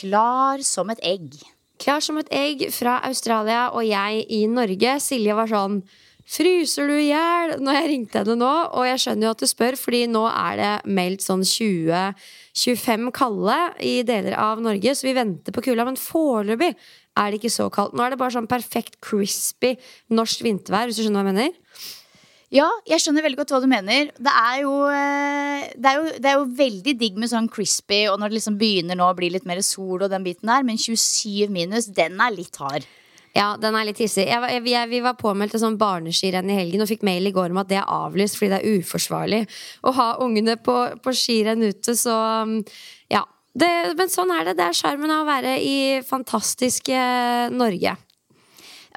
Klar som et egg. Klar som et egg fra Australia og jeg i Norge. Silje var sånn Fryser du i hjel? Når jeg ringte henne nå, og jeg skjønner jo at du spør, fordi nå er det meldt sånn 20-25 kalde i deler av Norge, så vi venter på kulda. Men foreløpig er det ikke så kaldt. Nå er det bare sånn perfekt crispy norsk vintervær, hvis du skjønner hva jeg mener? Ja, jeg skjønner veldig godt hva du mener. Det er jo, eh, det er jo, det er jo veldig digg med sånn crispy, og når det liksom begynner nå å bli litt mer sol og den biten der, men 27 minus, den er litt hard. Ja, den er litt hissig. Jeg, jeg, jeg, vi var påmeldt til sånn barneskirenn i helgen og fikk mail i går om at det er avlyst fordi det er uforsvarlig å ha ungene på, på skirenn ute, så um, ja. Det, men sånn er det. Det er sjarmen av å være i fantastiske Norge.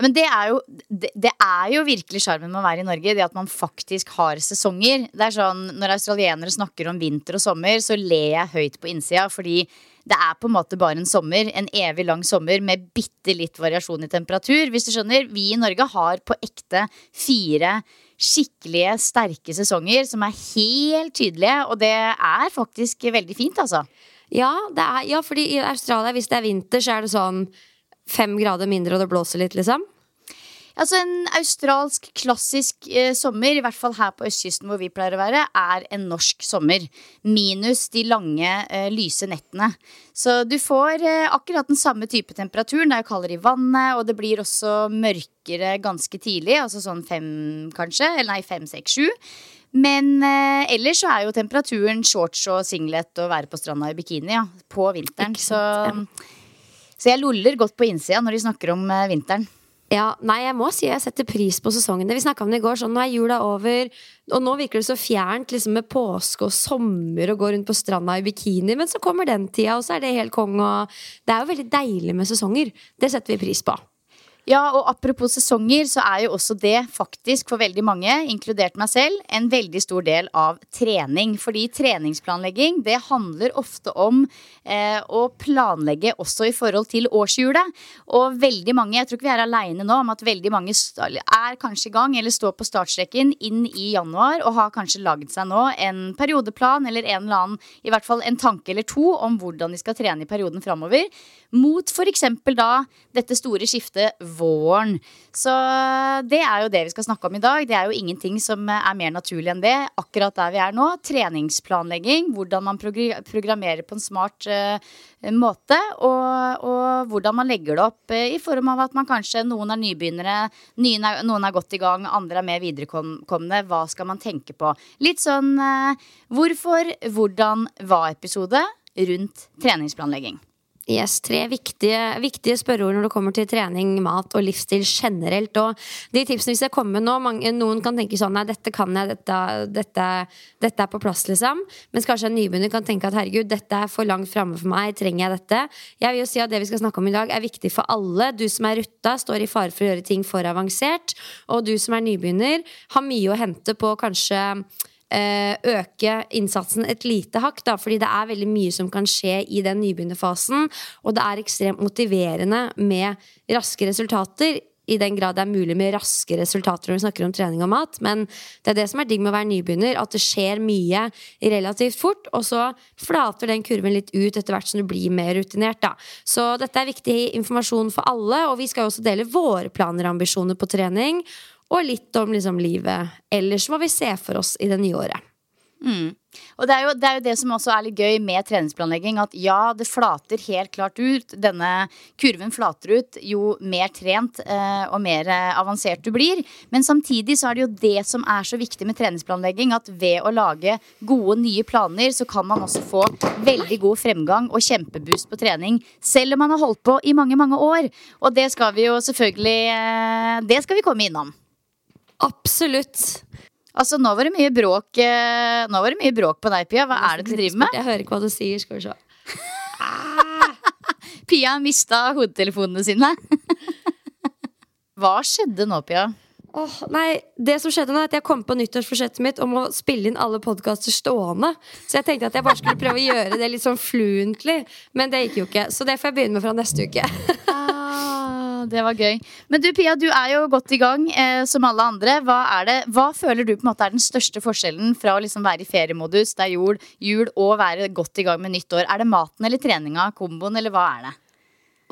Men det er jo, det, det er jo virkelig sjarmen med å være i Norge. Det at man faktisk har sesonger. Det er sånn, Når australienere snakker om vinter og sommer, så ler jeg høyt på innsida. Fordi det er på en måte bare en sommer. En evig lang sommer med bitte litt variasjon i temperatur. Hvis du skjønner, Vi i Norge har på ekte fire skikkelige, sterke sesonger som er helt tydelige. Og det er faktisk veldig fint, altså. Ja, er, ja fordi i Australia, hvis det er vinter, så er det sånn fem grader mindre, og det blåser litt, liksom? Altså En australsk klassisk eh, sommer, i hvert fall her på østkysten hvor vi pleier å være, er en norsk sommer. Minus de lange, eh, lyse nettene. Så du får eh, akkurat den samme type temperaturen. Det er jo kaldere i vannet, og det blir også mørkere ganske tidlig. Altså sånn fem, kanskje. Eller nei, fem, seks, sju. Men eh, ellers så er jo temperaturen shorts og singlet og være på stranda i bikini ja, på vinteren. Så, så jeg loller godt på innsida når de snakker om eh, vinteren. Ja, nei, jeg må si jeg setter pris på sesongene. Vi snakka om det i går. sånn, Nå er jula over, og nå virker det så fjernt liksom med påske og sommer og gå rundt på stranda i bikini. Men så kommer den tida, og så er det helt kong. Og det er jo veldig deilig med sesonger. Det setter vi pris på. Ja, og apropos sesonger, så er jo også det faktisk for veldig mange, inkludert meg selv, en veldig stor del av trening. Fordi treningsplanlegging, det handler ofte om eh, å planlegge også i forhold til årshjulet. Og veldig mange, jeg tror ikke vi er aleine nå om at veldig mange er kanskje i gang eller står på startstreken inn i januar og har kanskje lagd seg nå en periodeplan eller en eller annen, i hvert fall en tanke eller to om hvordan de skal trene i perioden framover. Mot f.eks. da dette store skiftet våren. Så det er jo det vi skal snakke om i dag. Det er jo ingenting som er mer naturlig enn det. Akkurat der vi er nå. Treningsplanlegging. Hvordan man programmerer på en smart uh, måte. Og, og, hvordan man legger det opp uh, i form av at man kanskje noen er nybegynnere, noen er, noen er godt i gang, andre er mer viderekomne. Hva skal man tenke på? Litt sånn uh, hvorfor, hvordan, hva-episode rundt treningsplanlegging. Yes, Tre viktige, viktige, spørreord når det kommer til trening, mat og livsstil generelt. Og de tipsene hvis jeg kommer nå, mange, Noen kan tenke sånn Nei, dette kan jeg, dette, dette, dette er på plass, liksom. Mens kanskje en nybegynner kan tenke at herregud, dette er for langt framme for meg. Trenger jeg dette? Jeg vil jo si at det vi skal snakke om i dag, er viktig for alle. Du som er rutta, står i fare for å gjøre ting for avansert. Og du som er nybegynner, har mye å hente på kanskje øke innsatsen et lite hakk, da, fordi det er veldig mye som kan skje i den nybegynnerfasen, og det er ekstremt motiverende med raske resultater i den grad det er mulig med raske resultater når vi snakker om trening og mat. Men det er det som er digg med å være nybegynner, at det skjer mye relativt fort. Og så flater den kurven litt ut etter hvert som du blir mer rutinert. Da. Så dette er viktig informasjon for alle, og vi skal jo også dele våre planer og ambisjoner på trening. Og litt om liksom, livet ellers, hva vi ser for oss i det nye året. Mm. Og det er, jo, det er, jo, det som også er litt gøy med treningsplanlegging. At ja, det flater helt klart ut. Denne kurven flater ut jo mer trent eh, og mer eh, avansert du blir. Men samtidig så er det jo det som er så viktig med treningsplanlegging. At ved å lage gode, nye planer, så kan man også få veldig god fremgang og kjempeboost på trening. Selv om man har holdt på i mange, mange år. Og det skal vi jo selvfølgelig eh, Det skal vi komme innom. Absolutt. Altså, nå var det mye bråk eh, Nå var det mye bråk på deg, Pia. Hva er det du driver med? Jeg hører ikke hva du sier. Skal vi se. Pia mista hodetelefonene sine. Hva skjedde nå, Pia? Oh, nei, det som skjedde nå er at Jeg kom på nyttårsforsettet mitt om å spille inn alle podkaster stående. Så jeg tenkte at jeg bare skulle prøve å gjøre det litt sånn fluently. Men det gikk jo ikke, så det får jeg begynne med fra neste uke. det var gøy. Men du Pia, du er jo godt i gang eh, som alle andre. Hva, det, hva, føler du på en måte er den største forskjellen fra å liksom være i feriemodus, det er jul, jul, og være godt i gang med nytt år? Er det maten eller treninga, komboen, eller hva er det?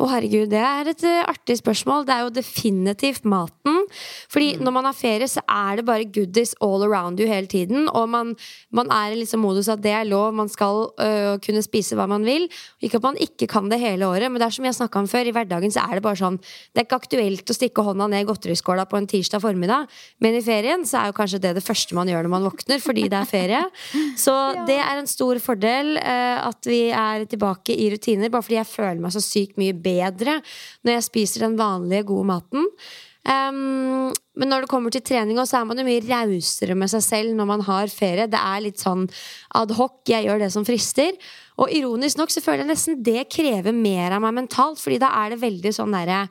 Å, herregud, det er et uh, artig spørsmål. Det er jo definitivt maten. Fordi mm. når man har ferie, så er det bare goodies all around you hele tiden. Og man, man er i liksom modus at det er lov, man skal uh, kunne spise hva man vil. Ikke at man ikke kan det hele året, men det er som jeg snakka om før, i hverdagen så er det bare sånn Det er ikke aktuelt å stikke hånda ned i godteriskåla på en tirsdag formiddag, men i ferien så er jo kanskje det det første man gjør når man våkner, fordi det er ferie. Så ja. det er en stor fordel uh, at vi er tilbake i rutiner, bare fordi jeg føler meg så sykt mye bedre bedre når jeg spiser den vanlige, gode maten. Um, men når det kommer til trening, så er man jo mye rausere med seg selv når man har ferie. Det er litt sånn adhoc. jeg gjør det som frister. Og ironisk nok så føler jeg nesten det krever mer av meg mentalt, fordi da er det veldig sånn derre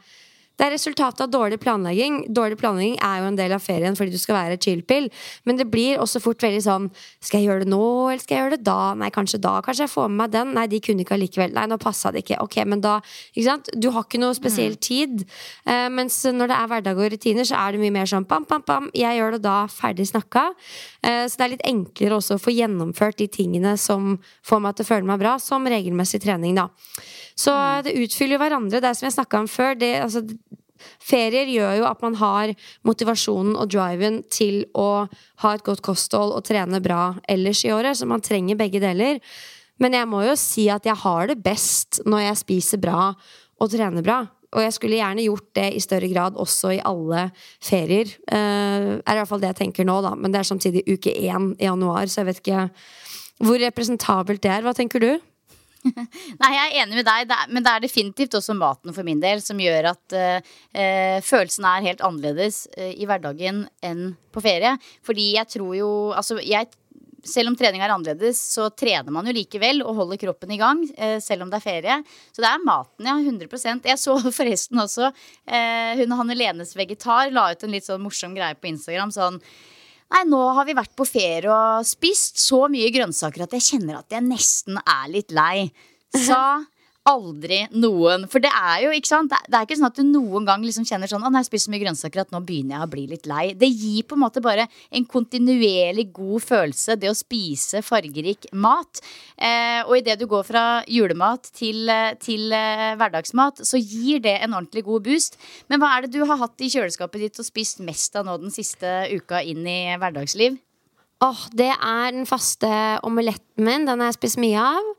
det er resultatet av dårlig planlegging. Dårlig planlegging er jo en del av ferien fordi du skal være chill-pill. Men det blir også fort veldig sånn Skal jeg gjøre det nå, eller skal jeg gjøre det da? Nei, kanskje da. Kanskje jeg får med meg den? Nei, de kunne ikke allikevel. Nei, nå passa det ikke. Ok, men da Ikke sant? Du har ikke noe spesiell mm. tid. Uh, mens når det er hverdag og rutiner, så er det mye mer sånn pam, pam, pam. Jeg gjør det da. Ferdig snakka. Uh, så det er litt enklere også å få gjennomført de tingene som får meg til å føle meg bra, som regelmessig trening, da. Så mm. det utfyller jo hverandre. Det er som jeg snakka om før. Det, altså, Ferier gjør jo at man har motivasjonen og driven til å ha et godt kosthold og trene bra ellers i året, så man trenger begge deler. Men jeg må jo si at jeg har det best når jeg spiser bra og trener bra. Og jeg skulle gjerne gjort det i større grad også i alle ferier. Uh, er i hvert fall det jeg tenker nå, da. Men det er samtidig uke én i januar, så jeg vet ikke hvor representabelt det er. Hva tenker du? Nei, jeg er enig med deg, men det er definitivt også maten for min del som gjør at uh, følelsen er helt annerledes uh, i hverdagen enn på ferie. Fordi jeg tror jo Altså, jeg selv om trening er annerledes, så trener man jo likevel og holder kroppen i gang, eh, selv om det er ferie. Så det er maten, ja. 100% Jeg så forresten også eh, hun Hanne Lenes vegetar la ut en litt sånn morsom greie på Instagram. sånn Nei, nå har vi vært på ferie og spist så mye grønnsaker at jeg kjenner at jeg nesten er litt lei. Sa aldri noen. For det er jo ikke sant Det er ikke sånn at du noen gang liksom kjenner sånn Å, nei, jeg spiser så mye grønnsaker at nå begynner jeg å bli litt lei. Det gir på en måte bare en kontinuerlig god følelse, det å spise fargerik mat. Eh, og idet du går fra julemat til, eh, til eh, hverdagsmat, så gir det en ordentlig god boost. Men hva er det du har hatt i kjøleskapet ditt og spist mest av nå den siste uka inn i hverdagsliv? Åh, oh, Det er den faste omeletten min. Den har jeg spist mye av.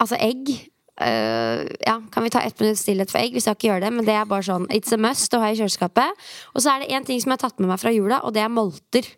Altså egg. Uh, ja, kan vi ta ett minutt stillhet for egg? Vi skal ikke gjøre det, men det er bare sånn It's a must å ha i kjøleskapet. Og så er det én ting som jeg har tatt med meg fra jula, og det er molter.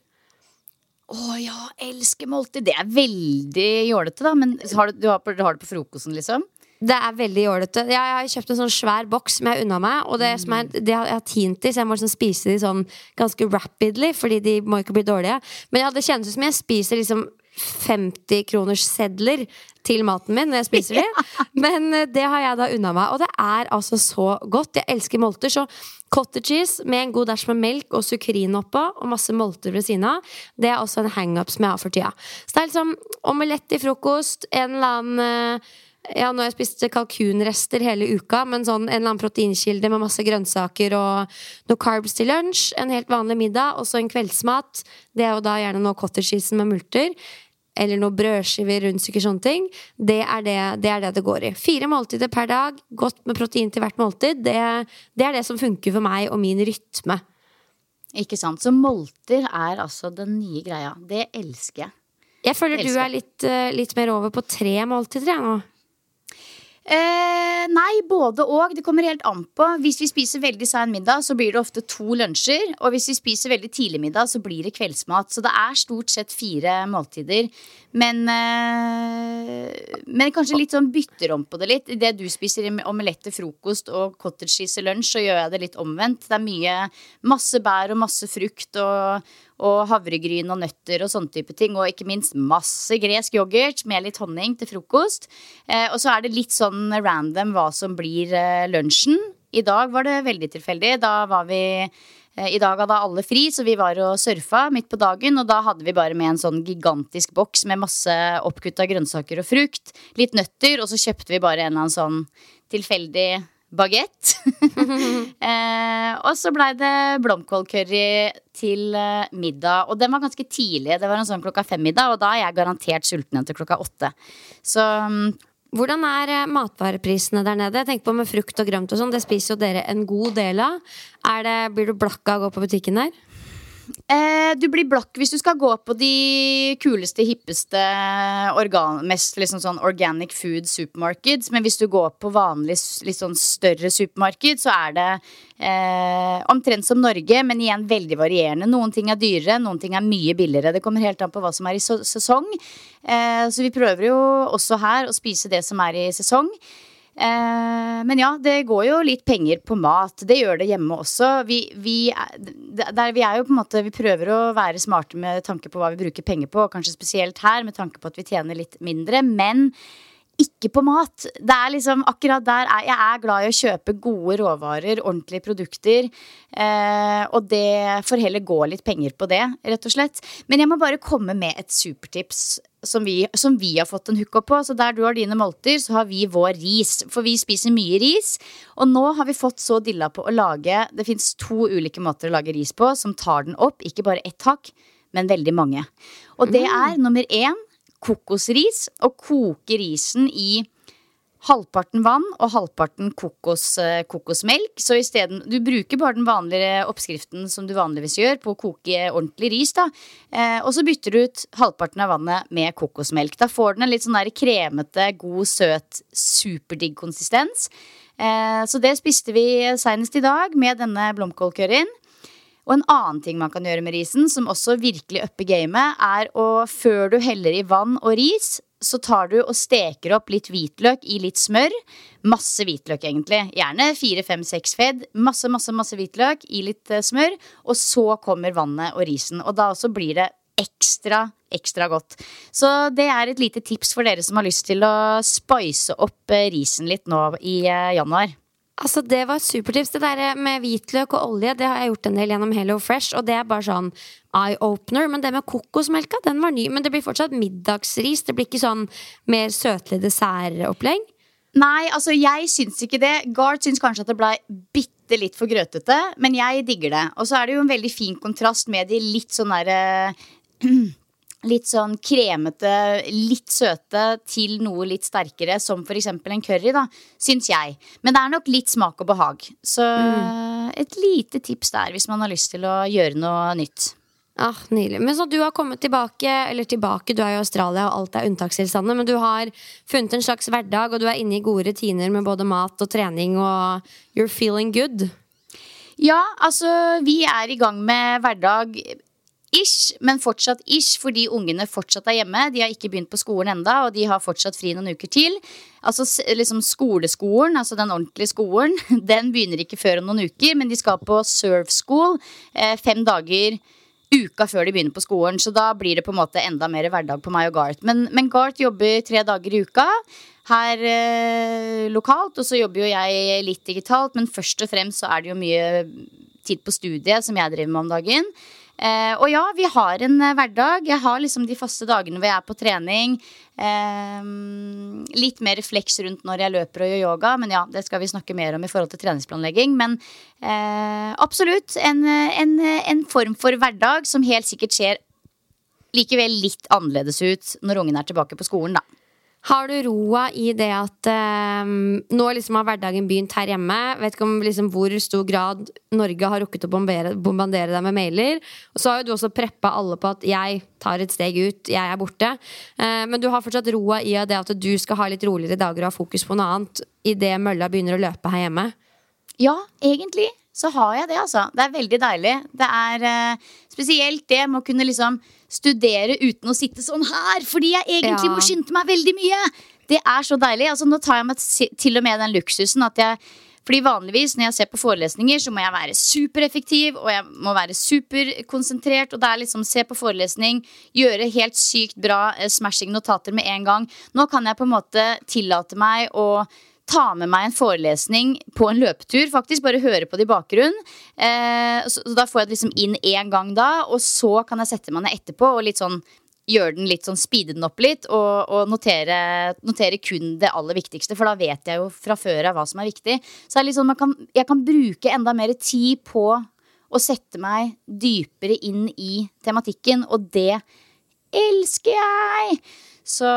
Å ja, elsker molter. Det er veldig jålete, da. Men har du, du, har du har det på frokosten, liksom? Det er veldig jålete. Jeg, jeg har kjøpt en sånn svær boks som jeg unna meg. Og det, som er, det jeg har tint i, så jeg må liksom spise de sånn ganske rapidly, fordi de må ikke bli dårlige. Men ja, det kjennes ut som jeg spiser liksom 50 kroners sedler til maten min når jeg spiser de. Men eh, det har jeg da unna meg, og det er altså så godt. Jeg elsker molter. Så cottage cheese med en god dash med melk og sukrin oppå, og masse molter ved siden av, det er også en hangup som jeg har for tida. Så det er liksom omelett i frokost, en eller annen eh, ja, nå har jeg spist kalkunrester hele uka, men sånn en eller annen proteinkilde med masse grønnsaker og noe carbs til lunsj. En helt vanlig middag, og så en kveldsmat. Det er jo da gjerne noe cottage cheese med multer eller noe brødskiver, rundstykker, sånne ting. Det er det, det er det, det går i. Fire måltider per dag, godt med protein til hvert måltid. Det, det, er det som funker for meg og min rytme. Ikke sant. Så molter er altså den nye greia. Det elsker jeg. Jeg føler elsker. du er litt, eh, litt, mer over på tre måltider, jeg nå. Eh, nei, både og. Det kommer helt an på. Hvis vi spiser veldig sein middag, så blir det ofte to lunsjer. Og hvis vi spiser veldig tidlig middag, så blir det kveldsmat. Så det er stort sett fire måltider. Men, eh, men kanskje litt sånn bytter om på det litt. Idet du spiser omelett til frokost og cottage cheese til lunsj, så gjør jeg det litt omvendt. Det er mye masse bær og masse frukt og, og havregryn og nøtter og sånne type ting. Og ikke minst masse gresk yoghurt med litt honning til frokost. Eh, og så er det litt sånn random hva som blir eh, lunsjen. I dag var det veldig tilfeldig. Da var vi eh, i dag hadde alle fri, så vi var og surfa midt på dagen. Og da hadde vi bare med en sånn gigantisk boks med masse oppkutta grønnsaker og frukt. Litt nøtter, og så kjøpte vi bare en eller annen sånn tilfeldig bagett. eh, og så blei det blomkålcurry til eh, middag. Og den var ganske tidlig. Det var en sånn klokka fem-middag, og da er jeg garantert sulten igjen til klokka åtte. Så mm, hvordan er eh, matvareprisene der nede? Jeg tenker på Med frukt og grønt og sånn, det spiser jo dere en god del av. Det, blir du blakk av å gå på butikken der? Eh, du blir blakk hvis du skal gå på de kuleste, hippeste, organ, mest liksom sånn organic food supermarkeds. Men hvis du går på vanlig litt sånn større supermarked, så er det eh, omtrent som Norge, men igjen veldig varierende. Noen ting er dyrere, noen ting er mye billigere. Det kommer helt an på hva som er i sesong. Eh, så vi prøver jo også her å spise det som er i sesong. Eh, men ja, det går jo litt penger på mat. Det gjør det hjemme også. Vi, vi, vi, er jo på en måte Vi prøver å være smarte med tanke på hva vi bruker penger på, kanskje spesielt her med tanke på at vi tjener litt mindre. Men ikke på mat. Det er liksom akkurat der er, Jeg er glad i å kjøpe gode råvarer, ordentlige produkter. Eh, og det får heller gå litt penger på det, rett og slett. Men jeg må bare komme med et supertips som vi, som vi har fått en hook på. Så der du har dine molter, så har vi vår ris. For vi spiser mye ris. Og nå har vi fått så dilla på å lage Det fins to ulike måter å lage ris på som tar den opp. Ikke bare ett hakk, men veldig mange. Og det mm. er nummer én kokosris og koke risen i halvparten vann og halvparten kokos, eh, kokosmelk. Så isteden Du bruker bare den vanlige oppskriften som du vanligvis gjør på å koke ordentlig ris. da eh, Og så bytter du ut halvparten av vannet med kokosmelk. Da får den en litt sånn der kremete, god, søt, superdigg konsistens. Eh, så det spiste vi seinest i dag med denne blomkålcurryen. Og en annen ting man kan gjøre med risen, som også virkelig upper gamet, er å før du heller i vann og ris, så tar du og steker opp litt hvitløk i litt smør. Masse hvitløk, egentlig. Gjerne fire, fem, seks fedd. Masse, masse, masse hvitløk i litt uh, smør. Og så kommer vannet og risen. Og da også blir det ekstra, ekstra godt. Så det er et lite tips for dere som har lyst til å spice opp uh, risen litt nå i uh, januar. Altså Det var supertips. Det der med hvitløk og olje Det har jeg gjort en del gjennom Hello Fresh, og det er bare sånn eye-opener. Men det med kokosmelka, den var ny. Men det blir fortsatt middagsris. Det blir ikke sånn mer søtlig dessertopplegg. Nei, altså jeg syns ikke det. Gard syns kanskje at det blei bitte litt for grøtete, men jeg digger det. Og så er det jo en veldig fin kontrast med de litt sånn derre litt sånn kremete, litt søte til noe litt sterkere, som f.eks. en curry, da, syns jeg. Men det er nok litt smak og behag. Så mm. et lite tips der hvis man har lyst til å gjøre noe nytt. Ah, Nydelig. Men så du har kommet tilbake, eller tilbake, du er i Australia og alt er unntakstilstander, men du har funnet en slags hverdag, og du er inne i gode rutiner med både mat og trening, og you're feeling good? Ja, altså vi er i gang med hverdag ish, men fortsatt ish fordi ungene fortsatt er hjemme. De har ikke begynt på skolen enda, og de har fortsatt fri noen uker til. Altså liksom Skoleskolen, altså den ordentlige skolen, den begynner ikke før om noen uker, men de skal på surf school eh, fem dager uka før de begynner på skolen. Så da blir det på en måte enda mer hverdag på meg og Garth. Men, men Garth jobber tre dager i uka her eh, lokalt, og så jobber jo jeg litt digitalt. Men først og fremst så er det jo mye tid på studiet som jeg driver med om dagen. Eh, og ja, vi har en eh, hverdag. Jeg har liksom de faste dagene hvor jeg er på trening. Eh, litt mer refleks rundt når jeg løper og gjør yoga, men ja, det skal vi snakke mer om i forhold til treningsplanlegging. Men eh, absolutt en, en, en, form for hverdag som helt sikkert ser likevel litt annerledes ut når ungen er tilbake på skolen, da. Har du roa i det at eh, nå liksom har hverdagen begynt her hjemme? Vet ikke om liksom hvor stor grad Norge har rukket å bombere, bombardere deg med mailer. Og så har jo du også preppa alle på at jeg tar et steg ut, jeg er borte. Eh, men du har fortsatt roa i det at du skal ha litt roligere dager og ha fokus på noe annet idet mølla begynner å løpe her hjemme? Ja, egentlig så har jeg det, altså. Det er veldig deilig. Det er eh, spesielt det med å kunne liksom studere uten å sitte sånn her, fordi jeg egentlig ja. må skynde meg veldig mye. Det er så deilig. Altså, nå tar jeg meg til og med den luksusen at jeg fordi vanligvis når jeg ser på forelesninger, så må jeg være supereffektiv og jeg må være superkonsentrert. Og det er liksom se på forelesning, gjøre helt sykt bra eh, smashing notater med en gang. Nå kan jeg på en måte tillate meg å ta med meg en forelesning på en løpetur, faktisk. Bare høre på det i bakgrunnen. Eh, så, så, da får jeg det liksom inn én gang da, og så kan jeg sette meg ned etterpå og litt sånn gjøre den litt sånn, speede den opp litt og, og notere, notere, kun det aller viktigste. For da vet jeg jo fra før av hva som er viktig. Så er sånn, kan, jeg kan bruke enda mer tid på å sette meg dypere inn i tematikken, og det elsker jeg! Så,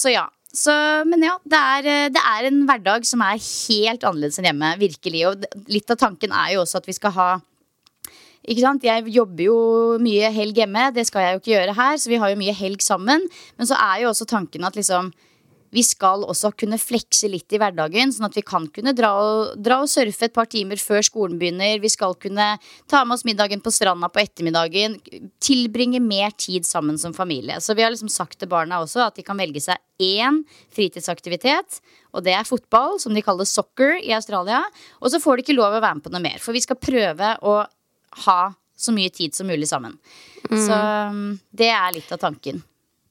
så ja. Så, men ja, det er, eh, det er, en hverdag som er helt annerledes enn hjemme. Virkelig. Og litt av tanken er jo også at vi skal ha ikke sant? Jeg jobber jo mye helg hjemme, det skal jeg jo ikke gjøre her. Så vi har jo mye helg sammen. Men så er jo også tanken at liksom vi skal også kunne flekse litt i hverdagen, sånn at vi kan kunne dra og, dra og, surfe et par timer før skolen begynner. Vi skal kunne ta med oss middagen på stranda på ettermiddagen. Tilbringe mer tid sammen som familie. Så vi har liksom sagt til barna også at de kan velge seg én fritidsaktivitet. Og det er fotball, som de kaller soccer i Australia. Og så får de ikke lov å være med på noe mer. For vi skal prøve å ha så mye tid som mulig sammen. Mm. Så um, det er litt av tanken.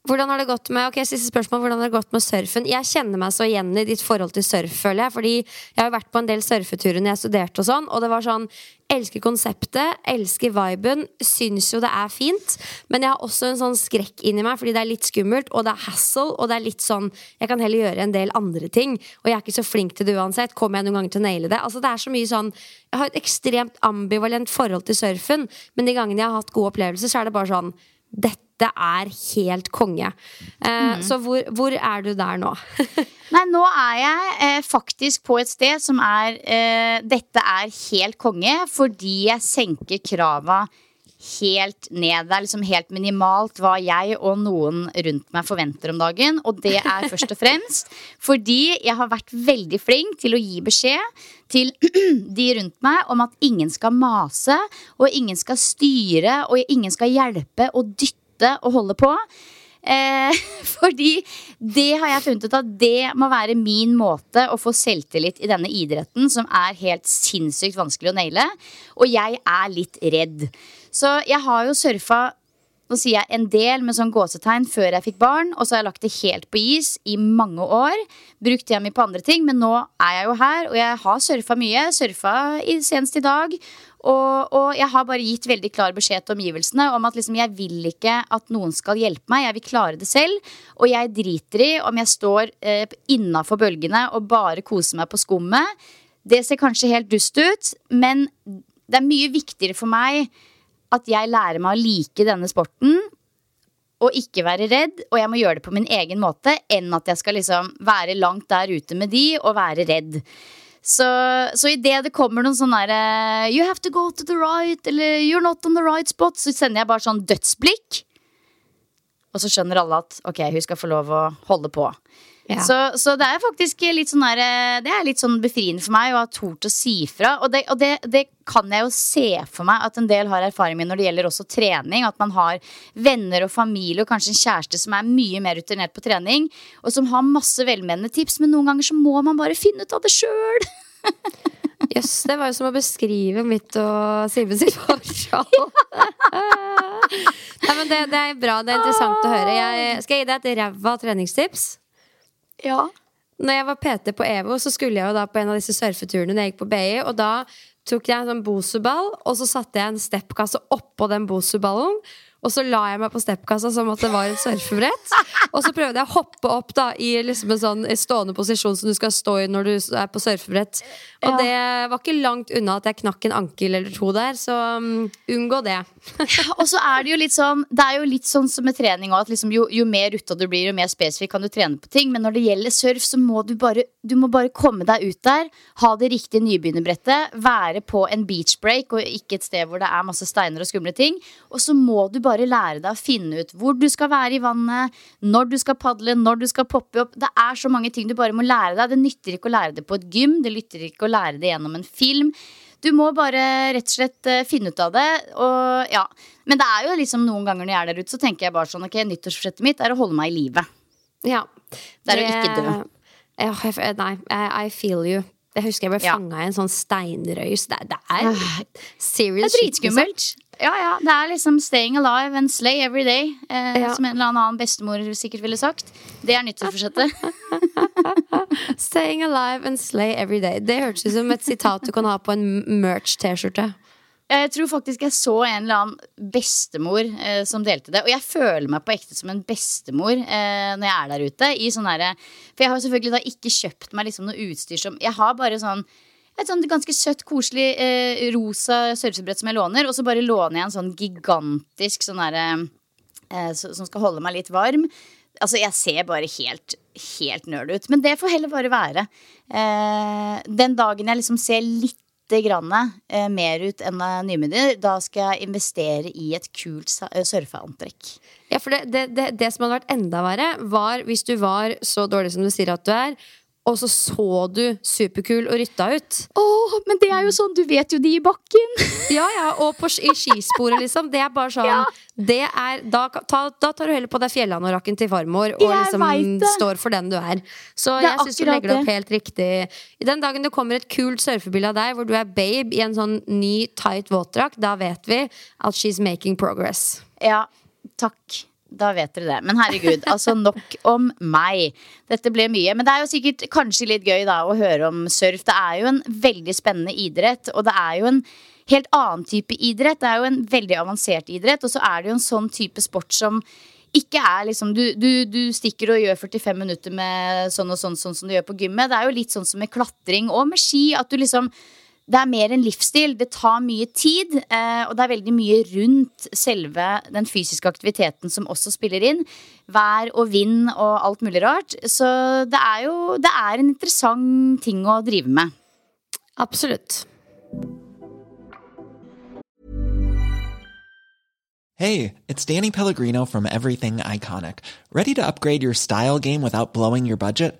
Hvordan har det gått med ok, siste spørsmål, hvordan har det gått med surfen? Jeg kjenner meg så igjen i ditt forhold til surf, føler jeg. Fordi jeg har vært på en del surfeturer når jeg studerte og sånn, og det var sånn Elsker konseptet, elsker viben, syns jo det er fint. Men jeg har også en sånn skrekk inni meg, fordi det er litt skummelt, og det er hassle, og det er litt sånn Jeg kan heller gjøre en del andre ting, og jeg er ikke så flink til det uansett. Kommer jeg noen ganger til å naile det? Altså, det er så mye sånn Jeg har et ekstremt ambivalent forhold til surfen, men de gangene jeg har hatt gode opplevelser, så er det bare sånn dette dette er helt konge. Eh, mm. Så hvor, hvor, er du der nå? Nei, nå er jeg eh, faktisk på et sted som er eh, Dette er helt konge, fordi jeg senker krava helt ned. Det er liksom helt minimalt hva jeg og noen rundt meg forventer om dagen. Og det er først og fremst fordi jeg har vært veldig flink til å gi beskjed til de rundt meg om at ingen skal mase, og ingen skal styre, og ingen skal hjelpe og dytte slutte å holde på. Eh, fordi det har jeg funnet ut at det må være min måte å få selvtillit i denne idretten, som er helt sinnssykt vanskelig å naile. Og jeg er litt redd. Så jeg har jo surfa nå sier jeg en del med sånn gåsetegn før jeg fikk barn, og så har jeg lagt det helt på is i mange år. Brukt tida mi på andre ting, men nå er jeg jo her, og jeg har surfa mye. Surfa senest i dag. Og, og, jeg har bare gitt veldig klar beskjed til omgivelsene om at liksom, jeg vil ikke at noen skal hjelpe meg. Jeg vil klare det selv. Og jeg driter i om jeg står eh, innafor bølgene og bare koser meg på skummet. Det ser kanskje helt dust ut, men det er mye viktigere for meg at jeg lærer meg å like denne sporten og ikke være redd, og jeg må gjøre det på min egen måte, enn at jeg skal liksom være langt der ute med de og være redd. Så, så idet det kommer noen sånn derre You have to go to the right, eller You're not on the right spot, så sender jeg bare sånn dødsblikk. Og så skjønner alle at ok, hun skal få lov å holde på. Ja. Så, så, det er faktisk litt sånn der, Det er litt sånn befriende for meg å ha tort å si fra. Og, det, og det, det, kan jeg jo se for meg at en del har erfaring med når det gjelder også trening. At man har venner og familie og kanskje en kjæreste som er mye mer rutinert på trening. Og som har masse velmenende tips, men noen ganger så må man bare finne ut av det sjøl. Jøss, yes, det var jo som å beskrive mitt og Simen sitt forhold. Nei, men det, det er bra, det er interessant å høre. Jeg, skal jeg gi deg et ræva treningstips? Ja. Når jeg var PT på EVO, så skulle jeg jo da på en av disse surfeturene når jeg gikk på BI, og da tok jeg en sånn Bosu-ball, og så satte jeg en steppkasse oppå den Bosu-ballen. Og så la jeg meg på steppkassa som at det var et surfebrett. Og så prøvde jeg å hoppe opp da i liksom en sånn stående posisjon som du skal stå i når du er på surfebrett. Og Ja. det var ikke langt unna at jeg knakk en ankel eller to der, så um, unngå det. Og så er det jo litt sånn Det er jo litt sånn som med trening også, at liksom jo, jo mer rutta du blir, jo mer spesifikk kan du trene på ting. Men når det gjelder surf, så må du bare Du må bare komme deg ut der, ha det riktige nybegynnerbrettet, være på en beach break og ikke et sted hvor det er masse steiner og skumle ting. Og så må du bare lære deg å finne ut hvor du skal være i vannet, når du skal padle, når du skal poppe opp. Det er så mange ting du bare må lære deg. Det nytter ikke å lære det på et gym, det nytter ikke å lære det gjennom en film. Du må bare rett og slett eh, finne ut av det. Og, ja. Men det er jo liksom noen ganger når jeg er der ute, så tenker jeg bare sånn Ok, nyttårsforsettet mitt er å holde meg i live. Ja. Det er å ikke dø. Ja, nei, I, feel you. Jeg husker jeg ble Ja. fanga i en sånn steinrøys. Det, det er Det er liksom. dritskummelt. Ja, ja. Det er liksom staying alive and slay every day. Eh, Ja. Som en eller annen bestemor sikkert ville sagt. Det er nyttårsforsettet. Staying alive and slay every day. Det hørtes ut som et sitat du kan ha på en merch-T-skjorte. Jeg tror faktisk jeg så en eller annen bestemor eh, som delte det. Og jeg føler meg på ekte som en bestemor eh, når jeg er der ute. I sånn For jeg har selvfølgelig da ikke kjøpt meg liksom noe utstyr som Jeg har bare sånn et sånt ganske søtt, koselig eh, rosa surfebrett som jeg låner. Og så bare låner jeg en sånn gigantisk sånn derre eh, så- som skal holde meg litt varm. Altså, jeg ser bare helt, helt nerd ut. Men det får heller bare være. Eh, den dagen jeg liksom ser litt grann, eh, mer ut enn eh, nymyndig, da skal jeg investere i et kult eh, surfeantrekk. Ja, for det, det, det, det som hadde vært enda verre, var hvis du var så dårlig som du sier at du er, og så så du superkul og rytta ut. Åh, men det er jo sånn, du vet jo de i bakken. Ja, ja, og på, i skisporet, liksom. Det er bare sånn Ja. det er, da, ta, da tar du heller på deg fjellanorakken til farmor og Jeg liksom står for den du er. Så Det jeg syns du legger det opp helt riktig. I den dagen det kommer et kult surfebilde av deg hvor du er babe i en sånn ny, tight våtdrakt, da vet vi at she's making progress. Ja, takk. Da vet dere det. Men herregud, altså nok om meg. Dette ble mye. Men det er jo sikkert kanskje litt gøy da å høre om surf. Det er jo en veldig spennende idrett, og det er jo en helt annen type idrett. Det er jo en veldig avansert idrett, og så er det jo en sånn type sport som ikke er liksom du, du, du stikker og gjør 45 minutter med sånn og sånn, sånn som du gjør på gymmet. Det er jo litt sånn som med klatring og med ski. At du liksom det er mer en livsstil. Det tar mye tid, eh, og det er veldig mye rundt selve den fysiske aktiviteten som også spiller inn. Vær og vind og alt mulig rart. Så det er jo det er en interessant ting å drive med. Absolutt. Hey, it's Danny Pellegrino from Everything Iconic. Ready to upgrade your style game without blowing your budget?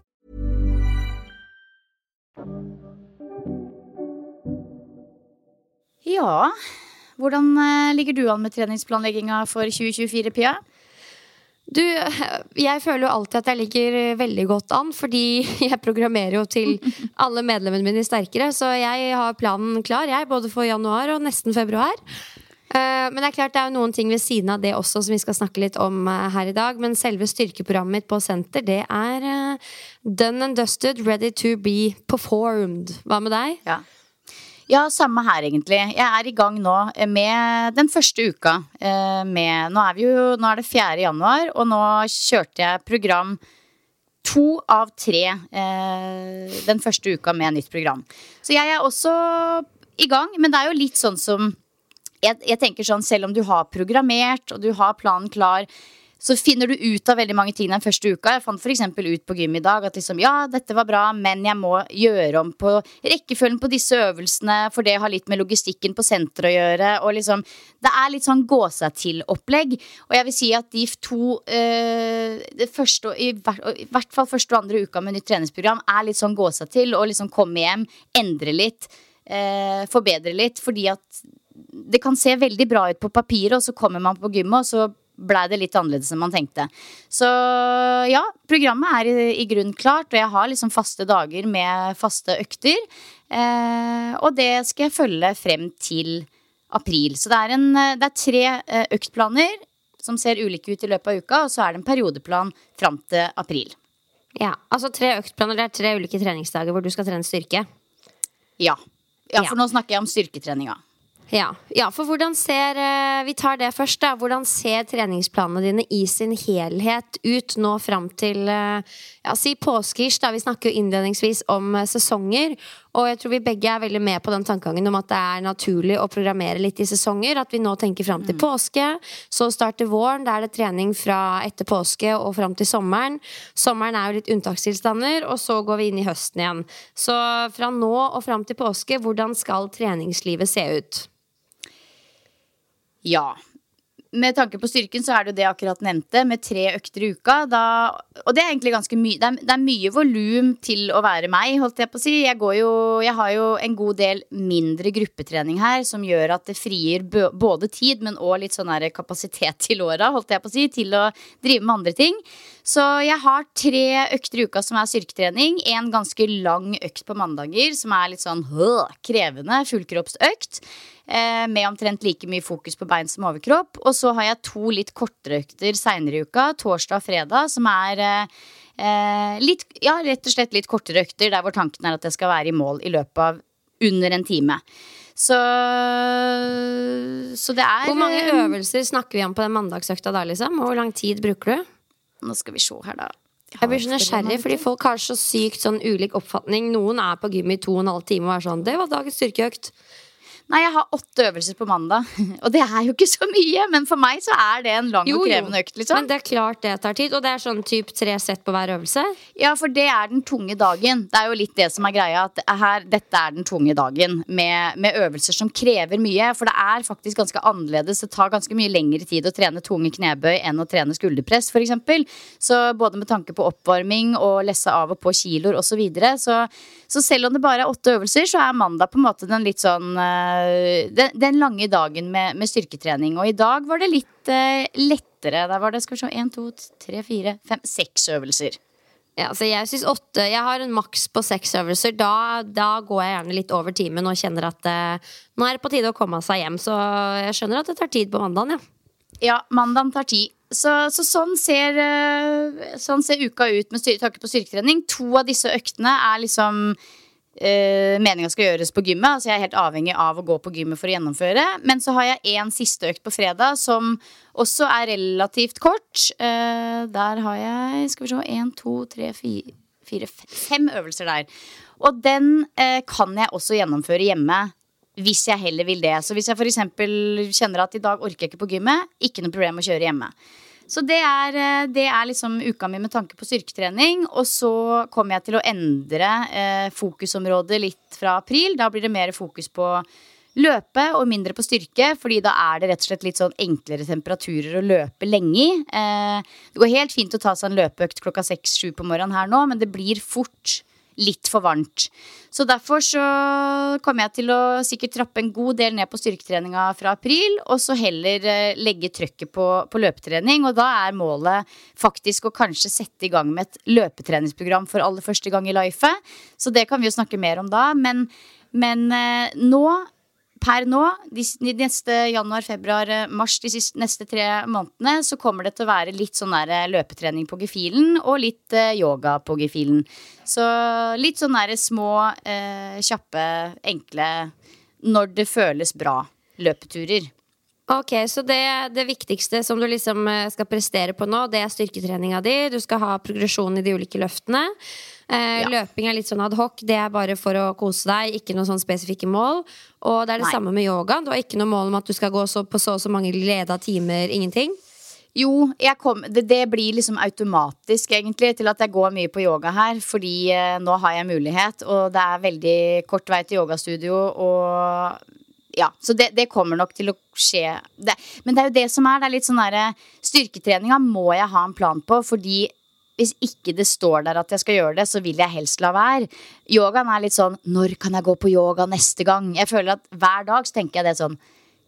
Ja, hvordan eh, ligger du an med treningsplanlegginga for 2024, Pia? Du, jeg føler jo alltid at jeg ligger veldig godt an, fordi jeg programmerer jo til alle medlemmene mine Sterkere. Så jeg har planen klar, jeg, både for januar og nesten februar. Eh, men det er klart det er jo noen ting ved siden av det også som vi skal snakke litt om eh, her i dag. Men selve styrkeprogrammet mitt på senter, det er eh, done and dusted, ready to be performed. Hva med deg? Ja. Ja, samme her, egentlig. Jeg er i gang nå med den første uka. Med, nå, er jo, nå er det 4. januar, og nå kjørte jeg program to av tre den første uka med nytt program. Så jeg er også i gang, men det er jo litt sånn som jeg, jeg, tenker sånn, Selv om du har programmert og du har planen klar, så finner du ut av veldig mange ting den første uka. Jeg fant f.eks. ut på gym i dag at liksom, ja, dette var bra, men jeg må gjøre om på rekkefølgen på disse øvelsene, for det har litt med logistikken på senteret å gjøre. og liksom, Det er litt sånn gå seg til-opplegg. Og jeg vil si at de to øh, første, i, hvert, i hvert fall første og andre uka med nytt treningsprogram er litt sånn gå seg til og liksom komme hjem, endre litt, øh, forbedre litt. fordi at det kan se veldig bra ut på papiret, og så kommer man på gymmet, og så blei det litt annerledes enn man tenkte. Så ja, programmet er i, i grunnen klart, og jeg har liksom faste dager med faste økter. Eh, og det skal jeg følge frem til april. Så det er, en, det er tre eh, øktplaner som ser ulike ut i løpet av uka, og så er det en periodeplan fram til april. Ja, altså tre øktplaner, det er tre ulike treningsdager hvor du skal trene styrke? Ja. Ja, for ja. nå snakker jeg om styrketreninga. Ja, ja, for hvordan ser eh, Vi tar det først, da. Hvordan ser treningsplanene dine i sin helhet ut nå fram til eh, ja, si påskeish, da. Vi snakker jo innledningsvis om eh, sesonger. Og jeg tror vi begge er veldig med på den tankegangen om at det er naturlig å programmere litt i sesonger. At vi nå tenker fram til mm. påske, så starter våren. Da er det trening fra etter påske og fram til sommeren. Sommeren er jo litt unntakstilstander, og så går vi inn i høsten igjen. Så fra nå og fram til påske, hvordan skal treningslivet se ut? Ja. Med tanke på styrken så er det jo det jeg akkurat nevnte, med tre økter i uka. Da, og det er egentlig ganske mye. Det det er mye volum til å være meg, holdt jeg på å si. Jeg, jo, jeg, har jo en god del mindre gruppetrening her som gjør at det frier både tid, men òg litt sånn kapasitet til åra, holdt jeg på å si, til å drive med andre ting. Så jeg har tre økter i uka som er styrketrening. En ganske lang økt på mandager som er litt sånn øh, krevende fullkroppsøkt. Eh, med omtrent like mye fokus på bein som overkropp. Og så har jeg to litt kortere økter seinere i uka, torsdag og fredag, som er eh, litt, ja, rett og slett litt kortere økter, der hvor tanken er at jeg skal være i mål i løpet av under en time. Så, så det er Hvor mange eh, øvelser snakker vi om på den mandagsøkta da, liksom? Hvor lang tid bruker du? Nå skal vi se her, da. Jeg, jeg blir så nysgjerrig, fordi folk har så sykt sånn ulik oppfatning. Noen er på gym i to og en halv time og er sånn 'Det var dagens styrkeøkt'. Nei, jeg har åtte øvelser på mandag. Og det er jo ikke så mye, men for meg så er det en lang jo, og krevende økt. liksom Men det er klart det tar tid. Og det er sånn typ tre sett på hver øvelse? Ja, for det er den tunge dagen. Det er jo litt det som er greia. At her, dette er den tunge dagen med, med, øvelser som krever mye. For det er faktisk ganske annerledes. Det tar ganske mye lengre tid å trene tunge knebøy enn å trene skulderpress, f.eks. Så både med tanke på oppvarming og lesse av og på kiloer osv. Så, videre, så Så selv om det bare er åtte øvelser, så er mandag på en måte den litt sånn uh, den, den, lange dagen med, med, styrketrening. Og i dag var det litt uh, lettere. Der var det skal vi se, én, to, tre, fire, fem, seks øvelser. Ja, altså jeg synes åtte Jeg har en maks på seks øvelser. Da, da, går jeg gjerne litt over timen og kjenner at uh, nå er det på tide å komme seg hjem. Så jeg skjønner at det tar tid på mandagen, ja. Ja, mandagen tar tid. Så, så sånn, ser, sånn, ser, uka ut med styr, på styrketrening. To av disse øktene er liksom uh, meninga skal gjøres på gymmet. Altså jeg er helt avhengig av å gå på gymmet for å gjennomføre. Men så har jeg én siste økt på fredag som også er relativt kort. Uh, der har jeg skal vi se, én, to, tre, fire, fire, fem øvelser der. Og den uh, kan jeg også gjennomføre hjemme. Hvis jeg heller vil det. Så hvis jeg f.eks. kjenner at i dag orker jeg ikke på gymmet, ikke noe problem å kjøre hjemme. Så det er, eh, det er, liksom uka mi med tanke på styrketrening. Og så kommer jeg til å endre eh, fokusområdet litt fra april. Da blir det mer fokus på løpe og mindre på styrke, fordi da er det rett og slett litt sånn enklere temperaturer å løpe lenge i. Eh, det går helt fint å ta seg en løpeøkt klokka seks-sju på morgenen her nå, men det blir fort litt for varmt. Så derfor så kommer jeg til å sikkert trappe en god del ned på styrketreninga fra april, og så heller eh, legge trøkket på, på løpetrening. Og da er målet faktisk å kanskje sette i gang med et løpetreningsprogram for aller første gang i life. Så det kan vi jo snakke mer om da. Men, men eh, nå per nå, de, neste januar, februar, eh, mars, de siste, neste tre månedene, så kommer det til å være litt sånn der eh, løpetrening på gefühlen og litt eh, yoga på gefühlen. Så litt sånn derre små, eh, kjappe, enkle, når det føles bra, løpeturer. Ok, Så det, det viktigste som du liksom eh, skal prestere på nå, det er styrketreninga di. Du skal ha progresjon i de ulike løftene. Eh, ja. Løping er litt sånn adhoc. Det er bare for å kose deg, ikke noen sånn spesifikke mål. Og det er det Nei. samme med yoga. Du har ikke noe mål om at du skal gå så, på så og så mange leda timer. Ingenting. Jo, kom, det, det, blir liksom automatisk egentlig til at jeg går mye på yoga her. Fordi eh, nå har jeg mulighet, og det er veldig kort vei til yogastudio. Og ja, så det, det, kommer nok til å skje. Det, men det er jo det som er. Det er litt sånn derre Styrketreninga må jeg ha en plan på, fordi hvis ikke det står der at jeg skal gjøre det, så vil jeg helst la være. Yogaen er litt sånn Når kan jeg gå på yoga neste gang? Jeg føler at hver dag så tenker jeg det sånn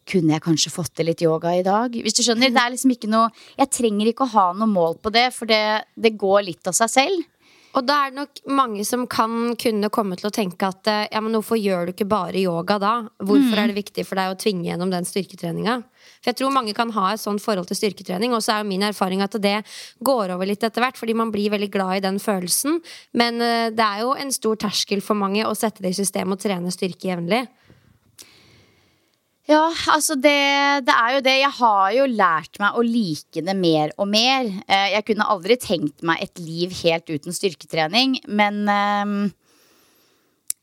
kunne jeg kanskje fått til litt yoga i dag? Hvis du skjønner, det er liksom ikke noe Jeg trenger ikke å ha noe mål på det, for det, det går litt av seg selv. Og da er det nok mange som kan kunne komme til å tenke at eh, ja, men hvorfor gjør du ikke bare yoga da? Hvorfor mm. er det viktig for deg å tvinge gjennom den styrketreninga? For jeg tror mange kan ha et sånt forhold til styrketrening, og så er jo min erfaring at det går over litt etter hvert, fordi man blir veldig glad i den følelsen. Men uh, det er jo en stor terskel for mange å sette det i system og trene styrke jevnlig. Ja, altså det, det, er jo det. Jeg har jo lært meg å like det mer og mer. Eh, jeg kunne aldri tenkt meg et liv helt uten styrketrening, men ehm,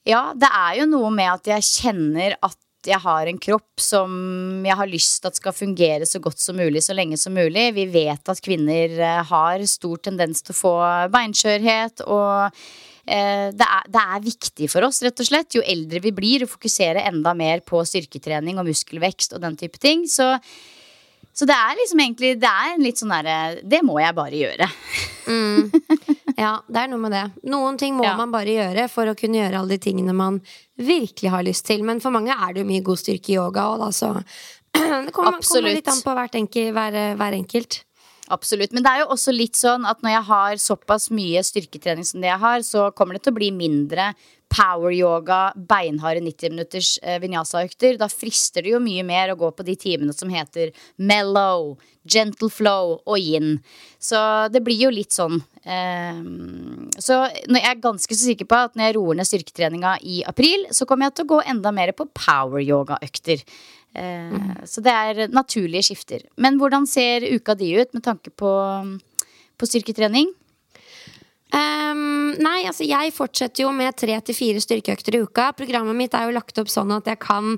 Ja, det er jo noe med at jeg kjenner at jeg har en kropp som jeg har lyst at skal fungere så godt som mulig så lenge som mulig. Vi vet at kvinner eh, har stor tendens til å få beinskjørhet og Eh, det er, det er, viktig for oss, rett og slett, jo eldre vi blir, å fokusere enda mer på styrketrening og muskelvekst og den type ting. Så, så det er liksom egentlig Det er litt sånn derre Det må jeg bare gjøre. Mm. Ja, det er noe med det. Noen ting må ja. man bare gjøre for å kunne gjøre alle de tingene man virkelig har lyst til. Men for mange er det jo mye god styrke i yoga òg, da, så det kommer, kommer, litt an på enkelt, hver, hver enkelt. Absolutt. Men det er jo også litt sånn at når jeg har såpass mye styrketrening som det jeg har, så kommer det til å bli mindre power-yoga, beinharde 90 minutters eh, vinyasa-økter. Da frister det jo mye mer å gå på de timene som heter mellow, gentle flow og yin. Så det blir jo litt sånn. Eh, så jeg er ganske så sikker på at når jeg roer ned styrketreninga i april, så kommer jeg til å gå enda mer på power-yoga-økter. Mm. Så det er naturlige skifter. Men hvordan ser uka di ut med tanke på, på styrketrening? Um, nei, altså jeg fortsetter jo med tre til fire styrkeøkter i uka. Programmet mitt er jo lagt opp sånn at jeg kan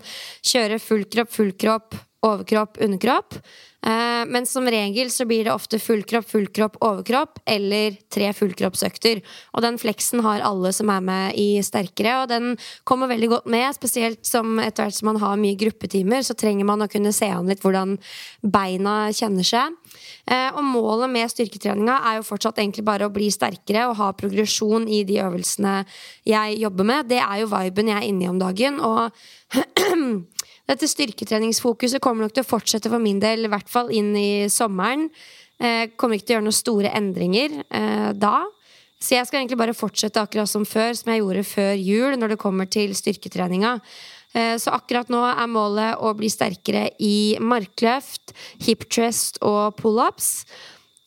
kjøre full kropp, full kropp, overkropp, underkropp. Eh, men som regel så blir det ofte full kropp, full kropp, overkropp eller tre fullkroppsøkter. Og den fleksen har alle som er med i Sterkere, og den kommer veldig godt med. Spesielt som etter hvert som man har mye gruppetimer, så trenger man å kunne se an litt hvordan beina kjenner seg. Eh, og målet med styrketreninga er jo fortsatt egentlig bare å bli sterkere og ha progresjon i de øvelsene jeg jobber med. Det er jo viben jeg er inne i om dagen. og Dette styrketreningsfokuset kommer nok til å fortsette for min del, i hvert fall inn i sommeren. Eh, kommer ikke til å gjøre noen store endringer eh, da. Så jeg skal egentlig bare fortsette akkurat som før, som jeg gjorde før jul, når det kommer til styrketreninga. Eh, så akkurat nå er målet å bli sterkere i markløft, hip trust og pullups.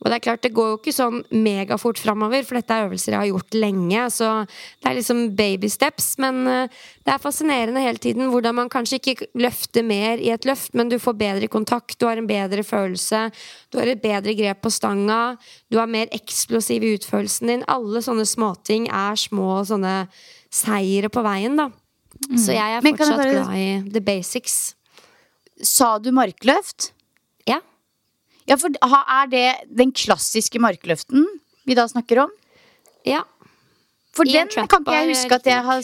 Og det er klart, det går jo ikke sånn megafort framover, for dette er øvelser jeg har gjort lenge. Så det er liksom baby steps. Men eh, det er fascinerende hele tiden hvordan man kanskje ikke løfter mer i et løft, men du får bedre kontakt, du har en bedre følelse, du har et bedre grep på stanga, du har mer eksplosiv i utførelsen din. Alle sånne småting er små sånne seire på veien, da. Mm. Så jeg er fortsatt bare... glad i the basics. Sa du markløft? Ja, for er det den klassiske markløften vi da snakker om? Ja. For I den kan ikke jeg huske at jeg har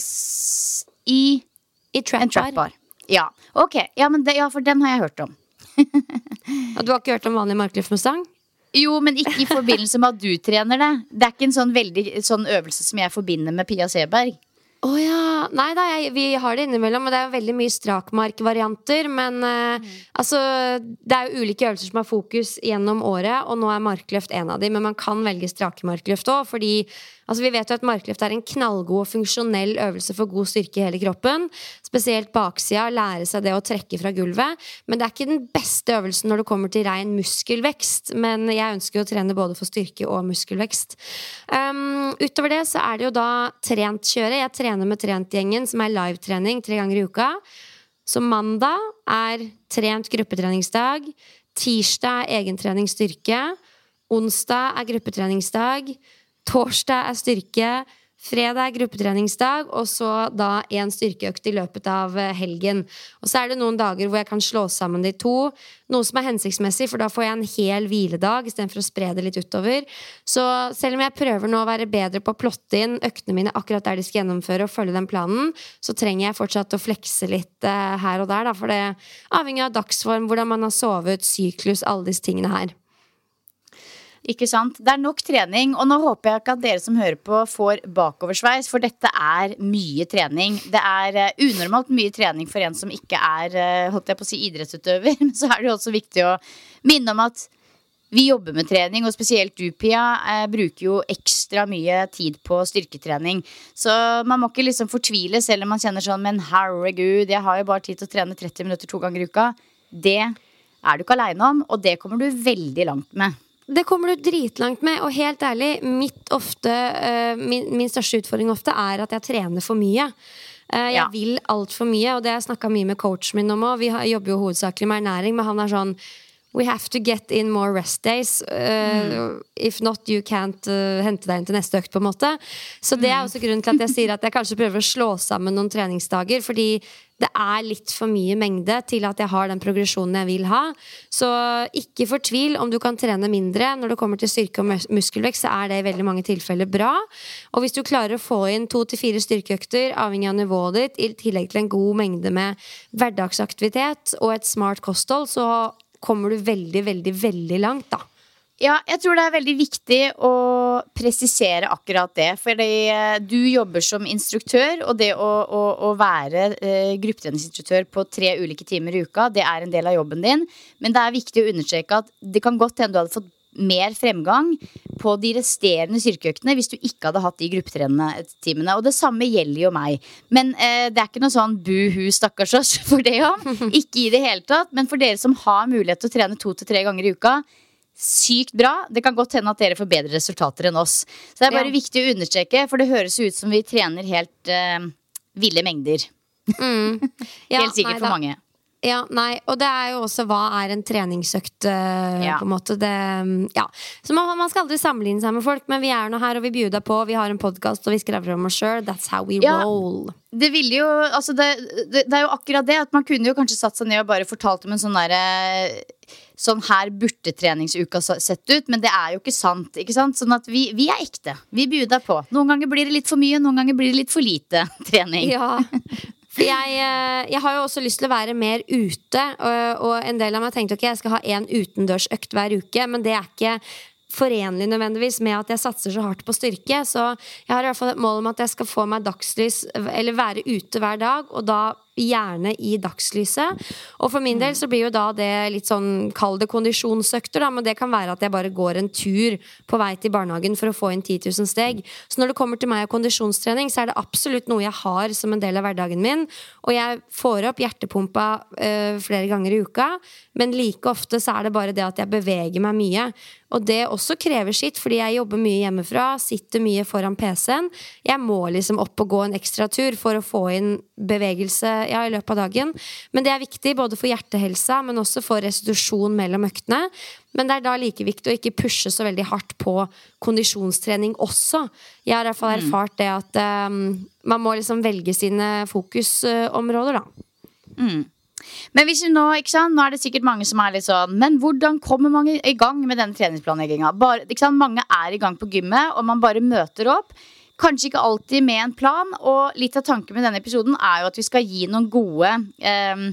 I, I trap en trap bar. Ja, ok. Ja, det, ja, for den har jeg hørt om. Og du har ikke hørt om vanlig markløft med stang? Jo, men ikke i forbindelse med at du trener det. Det er ikke en sånn veldig sånn øvelse som jeg forbinder med Pia Seberg. Å oh, ja. Nei da, jeg, vi har det innimellom, og det er veldig mye strakmarkvarianter. Men uh, mm. altså Det er jo ulike øvelser som har fokus gjennom året, og nå er markløft en av de, men man kan velge strakemarkløft òg, fordi Altså, vi vet jo at markløft er en knallgod og funksjonell øvelse for god styrke i hele kroppen. Spesielt baksida, lære seg det å trekke fra gulvet. Men det er ikke den beste øvelsen når det kommer til rein muskelvekst. Men jeg ønsker å trene både for styrke og muskelvekst. Um, utover det så er det jo da trent kjøre. Jeg trener med Trentgjengen, som er livetrening tre ganger i uka. Så mandag er trent gruppetreningsdag. Tirsdag er egentrening styrke. Onsdag er gruppetreningsdag. Torsdag er styrke. Fredag er gruppetreningsdag, og så da én styrkeøkt i løpet av eh, helgen. Og så er det noen dager hvor jeg kan slå sammen de to, noe som er hensiktsmessig, for da får jeg en hel hviledag istedenfor å spre det litt utover. Så selv om jeg prøver nå å være bedre på å plotte inn øktene mine akkurat der de skal gjennomføre, og følge den planen, så trenger jeg fortsatt å flekse litt uh, her og der, da, for det avhenger av dagsform, hvordan man har sovet, syklus, alle disse tingene her. Ikke sant? Det er nok trening. Og nå håper jeg ikke at dere som hører på, får bakoversveis, for dette er mye trening. Det er uh, unormalt mye trening for en som ikke er uh, holdt jeg på å si, idrettsutøver. Men så er det jo også viktig å minne om at vi jobber med trening, og spesielt du, Pia, eh, bruker jo ekstra mye tid på styrketrening. Så man må ikke liksom fortvile selv om man kjenner sånn Men herregud, jeg har jo bare tid til å trene 30 minutter to ganger i uka. Det er du ikke aleine om, og det kommer du veldig langt med. Det kommer du dritlangt med. Og helt ærlig, ofte, uh, min, min, største utfordring ofte er at jeg trener for mye. Uh, jeg ja. vil altfor mye, og det har jeg snakka mye med coachen min om òg. Vi jobber jo hovedsakelig med ernæring, men han er sånn We have to get in more rest days. Uh, mm. If not, you can't uh, hente deg inn til neste økt. på en måte Så det er mm. også grunnen til at jeg sier at jeg kanskje prøver å slå sammen noen treningsdager. Fordi det er litt for mye mengde til at jeg har den progresjonen jeg vil ha. Så ikke fortvil om du kan trene mindre. Når det kommer til styrke og muskelvekst, så er det i veldig mange tilfeller bra. Og hvis du klarer å få inn to til fire styrkeøkter, avhengig av nivået ditt, i tillegg til en god mengde med hverdagsaktivitet og et smart kosthold, så kommer du veldig, veldig, veldig langt, da. Ja, jeg tror det er veldig viktig å presisere akkurat det. Fordi eh, du jobber som instruktør, og det å, å, å være eh, gruppetreningsinstruktør på tre ulike timer i uka, det er en del av jobben din. Men det er viktig å understreke at det kan godt hende du hadde fått mer fremgang på de resterende styrkeøktene hvis du ikke hadde hatt de gruppetrenetimene Og det samme gjelder jo meg. Men eh, det er ikke noe sånn buhu, stakkars oss for det òg. Ikke i det hele tatt. Men for dere som har mulighet til å trene to til tre ganger i uka, sykt bra. Det kan godt hende at dere får bedre resultater enn oss. Så det er bare ja. viktig å understreke, for det høres ut som vi trener helt eh, ville mengder. Mm. Ja, helt sikkert nei, for mange. Ja, nei, og det er jo også hva er en treningsøkt, uh, ja. på en måte. Det, ja. Så man, man, skal aldri sammenligne seg med folk, men vi er nå her, og vi bjuder på. Vi har en podkast, og vi skravler om oss sjøl. That's how we ja. roll. Det ville jo Altså, det, det, det, er jo akkurat det. At man kunne jo kanskje satt seg ned og bare fortalt om en sånn derre Sånn her burde treningsuka sett ut, men det er jo ikke sant. ikke sant? Sånn at vi, vi er ekte. Vi bjuder på. Noen ganger blir det litt for mye, noen ganger blir det litt for lite trening. Ja, jeg, eh, jeg, har jo også lyst til å være mer ute, og, og en del av meg tenkte ok, jeg skal ha én utendørsøkt hver uke, men det er ikke forenlig nødvendigvis med at jeg satser så hardt på styrke. Så jeg har i hvert fall et mål om at jeg skal få meg dagslys, eller være ute hver dag, og da gjerne i dagslyset. Og for min del så blir jo da det litt sånn, kall det kondisjonsøkter, da, men det kan være at jeg bare går en tur på vei til barnehagen for å få inn 10 000 steg. Så når det kommer til meg og kondisjonstrening, så er det absolutt noe jeg har som en del av hverdagen min. Og jeg får opp hjertepumpa øh, flere ganger i uka, men like ofte så er det bare det at jeg beveger meg mye. Og det også krever sitt, fordi jeg jobber mye hjemmefra, sitter mye foran PC-en. Jeg må liksom opp og gå en ekstra tur for å få inn bevegelse ja, i løpet av dagen. Men det er viktig både for hjertehelsa, men også for restitusjon mellom øktene. Men det er da like viktig å ikke pushe så veldig hardt på kondisjonstrening også. Jeg har i hvert fall mm. erfart det at um, man må liksom velge sine fokusområder, da. Mm. Men hvis vi nå, ikke sant, nå er det sikkert mange som er litt sånn Men hvordan kommer man i gang med denne treningsplanlegginga? Mange er i gang på gymmet, og man bare møter opp. Kanskje ikke alltid med en plan. Og litt av tanken med denne episoden er jo at vi skal gi noen gode eh,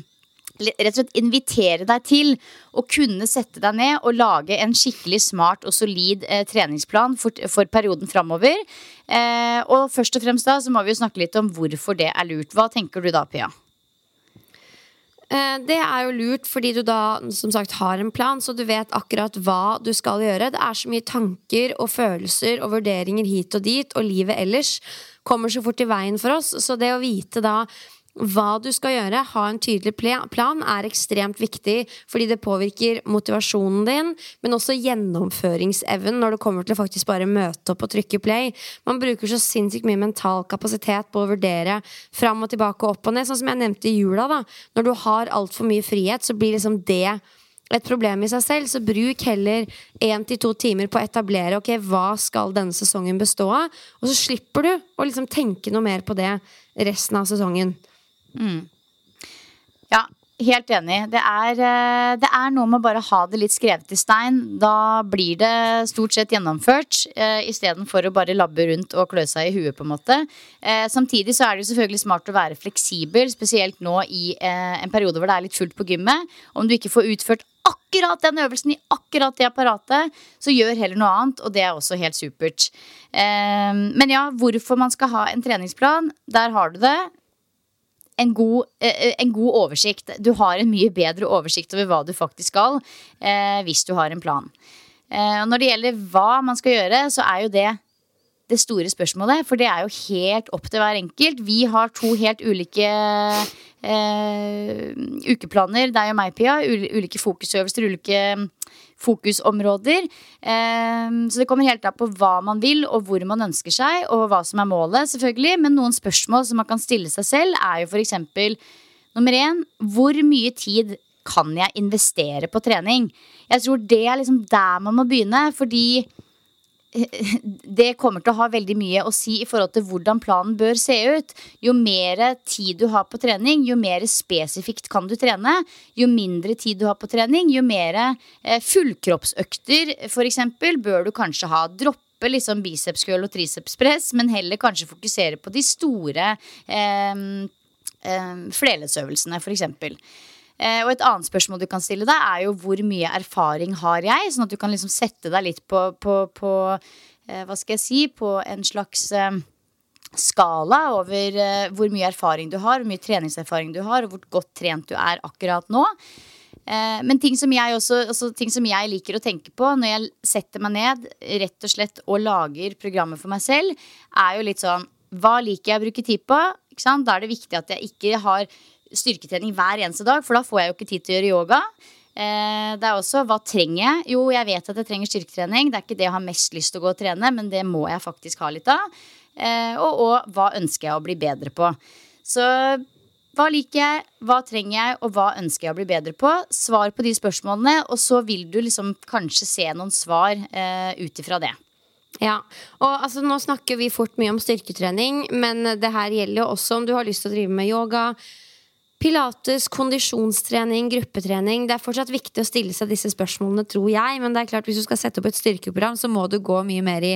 rett og slett invitere deg til å kunne sette deg ned og lage en skikkelig smart og solid eh, treningsplan for, for perioden framover. Eh, og først og fremst da så må vi jo snakke litt om hvorfor det er lurt. Hva tenker du da, Pia? Eh, det er jo lurt fordi du da som sagt har en plan, så du vet akkurat hva du skal gjøre. Det er så mye tanker og følelser og vurderinger hit og dit, og livet ellers kommer så fort i veien for oss. Så det å vite da hva du skal gjøre, ha en tydelig plan, er ekstremt viktig fordi det påvirker motivasjonen din, men også gjennomføringsevnen når det kommer til å faktisk bare møte opp og trykke play. Man bruker så sinnssykt mye mental kapasitet på å vurdere fram og tilbake og opp og ned. Sånn som jeg nevnte i jula, da. Når du har altfor mye frihet, så blir liksom det et problem i seg selv, så bruk heller én til to timer på å etablere ok, hva skal denne sesongen bestå av. Og så slipper du å liksom tenke noe mer på det resten av sesongen. Mm. Ja, helt enig. Det er, eh, det er, noe med bare å ha det litt skrevet i stein. Da blir det stort sett gjennomført, uh, istedenfor å bare labbe rundt og klø seg i huet, på en måte. Uh, samtidig så er det jo selvfølgelig smart å være fleksibel, spesielt nå i uh, en periode hvor det er litt fullt på gymmet. Om du ikke får utført akkurat den øvelsen i akkurat det apparatet, så gjør heller noe annet, og det er også helt supert. men ja, hvorfor man skal ha en treningsplan, der har du det en god, eh, en god, oversikt. Du har en mye bedre oversikt over hva du faktisk skal, eh, hvis du har en plan. Eh, når det gjelder hva man skal gjøre, så er jo det det store spørsmålet. For det er jo helt opp til hver enkelt. Vi har to helt ulike eh, ukeplaner, deg og meg, Pia. Ulike fokusøvelser, ulike fokusområder. Ehm, så det kommer helt an på hva man vil, og hvor man ønsker seg, og hva som er målet, selvfølgelig. Men noen spørsmål som man kan stille seg selv, er jo f.eks. nummer én hvor mye tid kan jeg investere på trening? Jeg tror det er liksom der man må begynne, fordi det kommer til å ha veldig mye å si i forhold til hvordan planen bør se ut. Jo mer tid du har på trening, jo mer spesifikt kan du trene. Jo mindre tid du har på trening, jo mer eh, fullkroppsøkter f.eks. bør du kanskje ha. Droppe liksom bicepscurl og tricepspress, men heller kanskje fokusere på de store eh, eh, flerleddsøvelsene, f.eks. Eh, og et annet spørsmål du kan stille deg, er jo hvor mye erfaring har jeg? Sånn at du kan liksom sette deg litt på, på, på eh, Hva skal jeg si? På en slags eh, skala over hvor mye erfaring du har, hvor mye treningserfaring du har, og hvor godt trent du er akkurat nå. Men ting som, jeg også, altså ting som jeg liker å tenke på når jeg setter meg ned rett og slett og lager programmet for meg selv, er jo litt sånn Hva liker jeg å bruke tid på? Da er det viktig at jeg ikke har styrketrening hver eneste dag, for da får jeg jo ikke tid til å gjøre yoga. Eh, det er også hva trenger jeg? Jo, jeg vet at jeg trenger styrketrening. Det er ikke det jeg har mest lyst til å gå og trene, men det må jeg faktisk ha litt av. Eh, og, og hva ønsker jeg å bli bedre på? Så hva liker jeg, hva trenger jeg, og hva ønsker jeg å bli bedre på? Svar på de spørsmålene, og så vil du liksom kanskje se noen svar eh, ut ifra det. Ja, og altså Nå snakker vi fort mye om styrketrening, men det her gjelder jo også om du har lyst til å drive med yoga Pilates, kondisjonstrening, gruppetrening. Det er fortsatt viktig å stille seg disse spørsmålene, tror jeg. Men det er klart hvis du skal sette opp et styrkeprogram, så må du gå mye mer i,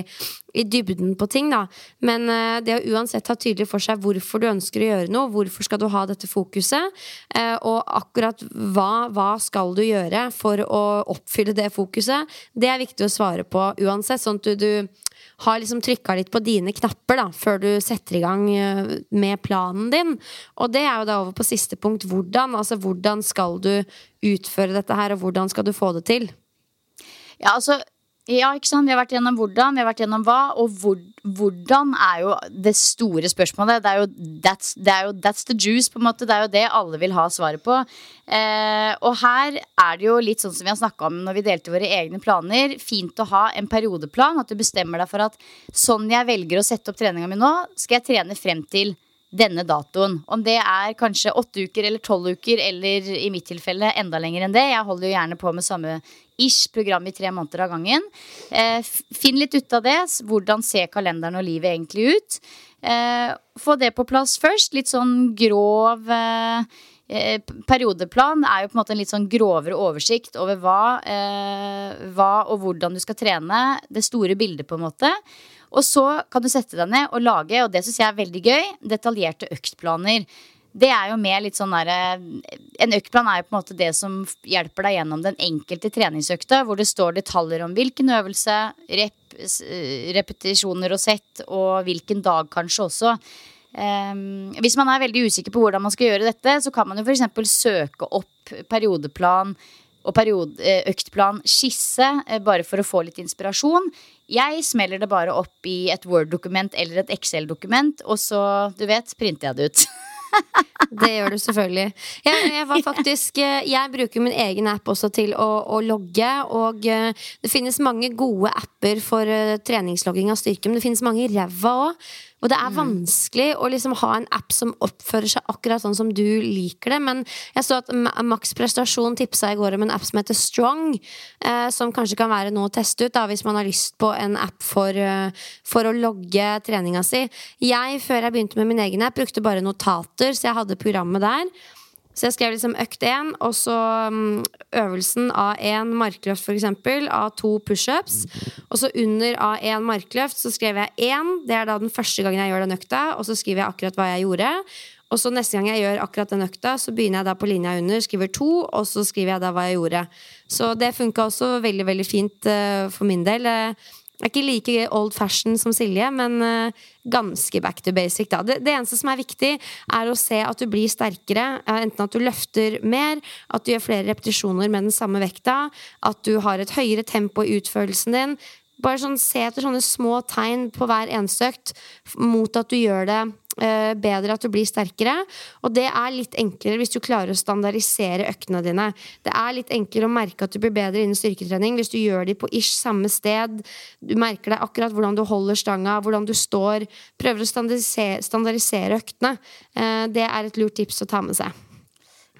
i dybden på ting. da Men uh, det å uansett ha tydelig for seg hvorfor du ønsker å gjøre noe, hvorfor skal du ha dette fokuset, uh, og akkurat hva, hva skal du gjøre for å oppfylle det fokuset, det er viktig å svare på uansett. Sånn at du, du har liksom trykka litt på dine knapper da, før du setter i gang eh, med planen din. Og det er jo da over på siste punkt. Hvordan? Altså hvordan skal du utføre dette her, og hvordan skal du få det til? Ja, altså ja, ikke sant? Vi har vært gjennom hvordan, vi har vært gjennom hva. Og hvor, hvordan er jo det store spørsmålet. Det er, jo, that's, er jo that's the juice, på en måte. Det er jo det alle vil ha svaret på. Eh, og her er det jo litt sånn som vi har snakka om når vi delte våre egne planer. Fint å ha en periodeplan. At du bestemmer deg for at sånn jeg velger å sette opp treninga mi nå, skal jeg trene frem til denne datoen. Om det er kanskje åtte uker eller tolv uker, eller i mitt tilfelle enda lenger enn det. Jeg holder jo gjerne på med samme ish program i tre måneder av gangen. Eh, finn litt ut av det. Hvordan ser kalenderen og livet egentlig ut? Eh, få det på plass først. Litt sånn grov eh, eh periodeplan er jo på en måte en litt sånn grovere oversikt over hva, eh, hva og hvordan du skal trene. Det store bildet, på en måte. Og så kan du sette deg ned og lage, og det syns jeg er veldig gøy, detaljerte øktplaner. det er jo mer litt sånn derre En øktplan er jo på en måte det som hjelper deg gjennom den enkelte treningsøkta, hvor det står detaljer om hvilken øvelse, rep, repetisjoner og sett, og hvilken dag kanskje også. Um, hvis man er veldig usikker på hvordan man skal gjøre dette, så kan man jo f.eks. søke opp periodeplan og periode, eh, øktplan skisse, eh, bare for å få litt inspirasjon. Jeg smeller det bare opp i et Word-dokument eller et Excel-dokument, og så, du vet, printer jeg det ut. det gjør du selvfølgelig. Jeg, jeg, faktisk, eh, jeg, bruker min egen app også til å, å, logge. Og det finnes mange gode apper for treningslogging av styrke, men det finnes mange ræva òg. Og det er mm. vanskelig å liksom ha en app som oppfører seg akkurat sånn som du liker det. Men jeg så at Max Prestasjon tipsa i går om en app som heter Strong. Eh, som kanskje kan være noe å teste ut da, hvis man har lyst på en app for, uh, for å logge treninga si. Jeg, før jeg begynte med min egen app, brukte bare notater, så jeg hadde programmet der. Så jeg skrev liksom økt én, og så um, øvelsen A1 markløft, f.eks. A2 pushups. Og så under A1 markløft så skrev jeg én. Det er da den første gangen jeg gjør den økta. Og så skriver jeg akkurat hva jeg gjorde. Og så neste gang jeg gjør akkurat den økta, så begynner jeg da på linja under, skriver to, og så skriver jeg da hva jeg gjorde. Så det funka også veldig, veldig fint uh, for min del. Uh, jeg er ikke like old fashion som Silje, men uh, ganske back to basic. Da. Det, det, eneste som er viktig, er å se at du blir sterkere. Uh, enten at du løfter mer, at du gjør flere repetisjoner med den samme vekta, at du har et høyere tempo i utførelsen din. Bare sånn, Se etter sånne små tegn på hver eneste økt mot at du gjør det Eh, bedre, at du blir sterkere. Og det er litt enklere hvis du klarer å standardisere øktene dine. Det er litt enklere å merke at du blir bedre innen styrketrening hvis du gjør de på ish samme sted. Du merker deg akkurat hvordan du holder stanga, hvordan du står. Prøver å standardisere, standardisere øktene. Eh, det er et lurt tips å ta med seg.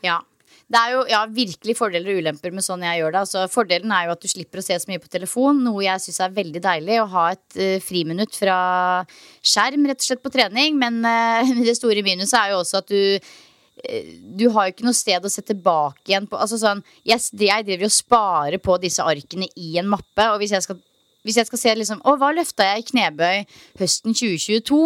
Ja, det er jo ja, virkelig fordeler og ulemper med sånn jeg gjør det. Altså, fordelen er jo at du slipper å se så mye på telefon, noe jeg syns er veldig deilig. Å ha et uh, friminutt fra skjerm rett og slett på trening. Men uh, det store minuset er jo også at du uh, du har jo ikke noe sted å se tilbake igjen på. Altså sånn, jeg, jeg driver jo og sparer på disse arkene i en mappe. Og hvis jeg skal hvis jeg skal se liksom, å, hva løfta jeg i knebøy høsten 2022,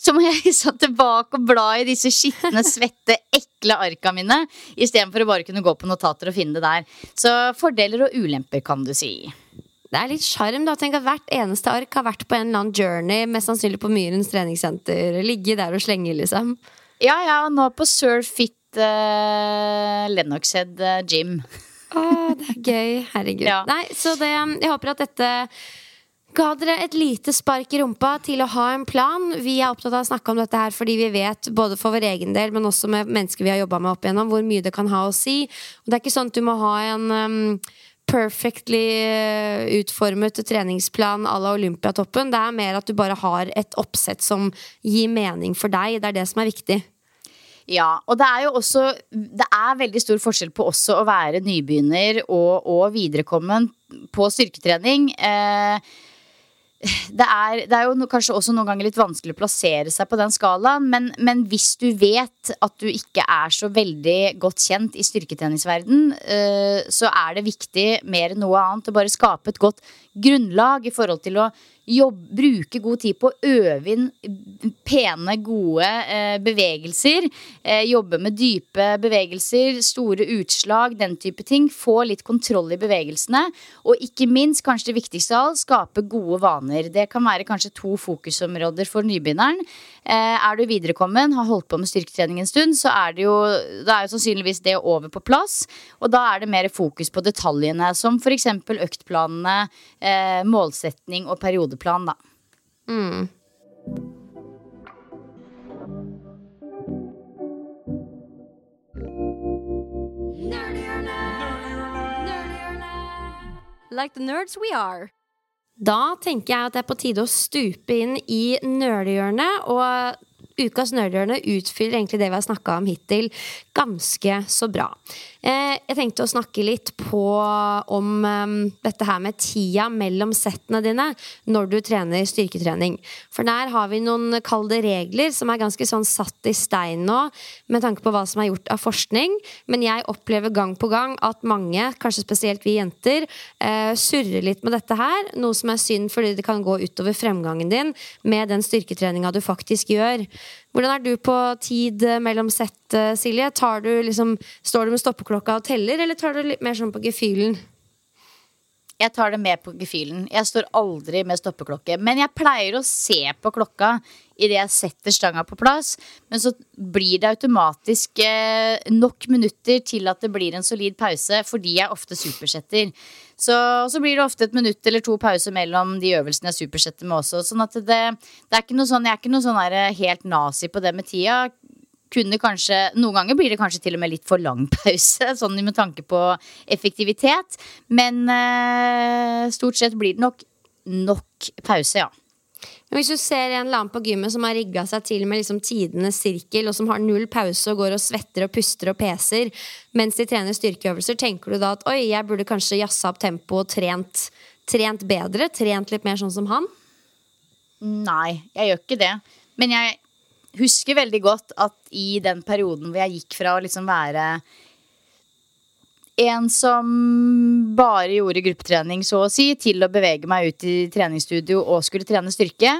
så må jeg liksom tilbake og bla i disse skitne, svette, ekle arka mine, istedenfor å bare kunne gå på notater og finne det der. Så fordeler og ulemper, kan du si. Det er litt sjarm. Tenk at hvert eneste ark har vært på en eller annen journey, mest sannsynlig på Myrens treningssenter. Ligge der og slenge, liksom. Ja, ja, og nå på Surfit uh, Lennoxhead uh, Gym. Å, det er gøy. Herregud. Ja. Nei, så det, jeg håper at dette ga dere et lite spark i rumpa til å ha en plan. Vi er opptatt av å snakke om dette her fordi vi vet, både for vår egen del, men også med mennesker vi har jobba med opp igjennom, hvor mye det kan ha å si. Og det er ikke sånn at du må ha en um, perfectly uh, utformet treningsplan à la Olympiatoppen. Det er mer at du bare har et oppsett som gir mening for deg. Det er det som er viktig. Ja, og det er jo også Det er veldig stor forskjell på også å være nybegynner og, og viderekommen på styrketrening. Eh, det er, det er, jo kanskje også noen ganger litt vanskelig å plassere seg på den skalaen, men, men hvis du vet at du ikke er så veldig godt kjent i styrketreningsverden, uh, så er det viktig mer enn noe annet å bare skape et godt grunnlag i forhold til å jobb, bruke god tid på å øve inn pene, gode eh, bevegelser. Eh, jobbe med dype bevegelser, store utslag, den type ting. Få litt kontroll i bevegelsene. Og ikke minst, kanskje det viktigste av alt, skape gode vaner. Det kan være kanskje to fokusområder for nybegynneren. Eh, er du viderekommen, har holdt på med styrketrening en stund, så er det jo, det er jo sannsynligvis det over på plass. Og da er det mer fokus på detaljene, som f.eks. øktplanene, eh, målsetning og periode periodeplan, da. Mm. Like the nerds we are. Da tenker jeg at det er på tide å stupe inn i nerdehjørnet. Og ukas Nerdhjørne utfyller egentlig det vi har snakka om hittil, ganske så bra. Eh, jeg tenkte å snakke litt på om um, dette her med tida mellom settene dine når du trener styrketrening. For der har vi noen kalde regler som er ganske sånn satt i stein nå, med tanke på hva som er gjort av forskning. Men jeg opplever gang på gang at mange, kanskje spesielt vi jenter, uh, surrer litt med dette her. Noe som er synd fordi det kan gå utover fremgangen din med den styrketreninga du faktisk gjør. Hvordan er du på tid mellom sett, Silje? Du liksom, står du med stoppeklokka og teller, eller tar du litt mer sånn på gefühlen? Jeg tar det med på gefühlen. Jeg står aldri med stoppeklokke. Men jeg pleier å se på klokka idet jeg setter stanga på plass. Men så blir det automatisk eh, nok minutter til at det blir en solid pause, fordi jeg ofte supersetter. Så, så blir det ofte et minutt eller to pause mellom de øvelsene jeg supersetter med også. Sånn at det, det er ikke noe sånn, jeg er ikke noe sånn helt nazi på det med tida kunne kanskje Noen ganger blir det kanskje til og med litt for lang pause, sånn med tanke på effektivitet. Men eh, stort sett blir det nok nok pause, ja. Men hvis du ser en eller annen på gymmet som har rigga seg til med liksom tidenes sirkel, og som har null pause og går og svetter og puster og peser mens de trener styrkeøvelser, tenker du da at oi, jeg burde kanskje jazza opp tempoet og trent, trent bedre? Trent litt mer sånn som han? Nei, jeg gjør ikke det. Men jeg husker veldig godt at i den perioden hvor jeg gikk fra å liksom være en som bare gjorde gruppetrening, så å si, til å bevege meg ut i treningsstudio og skulle trene styrke,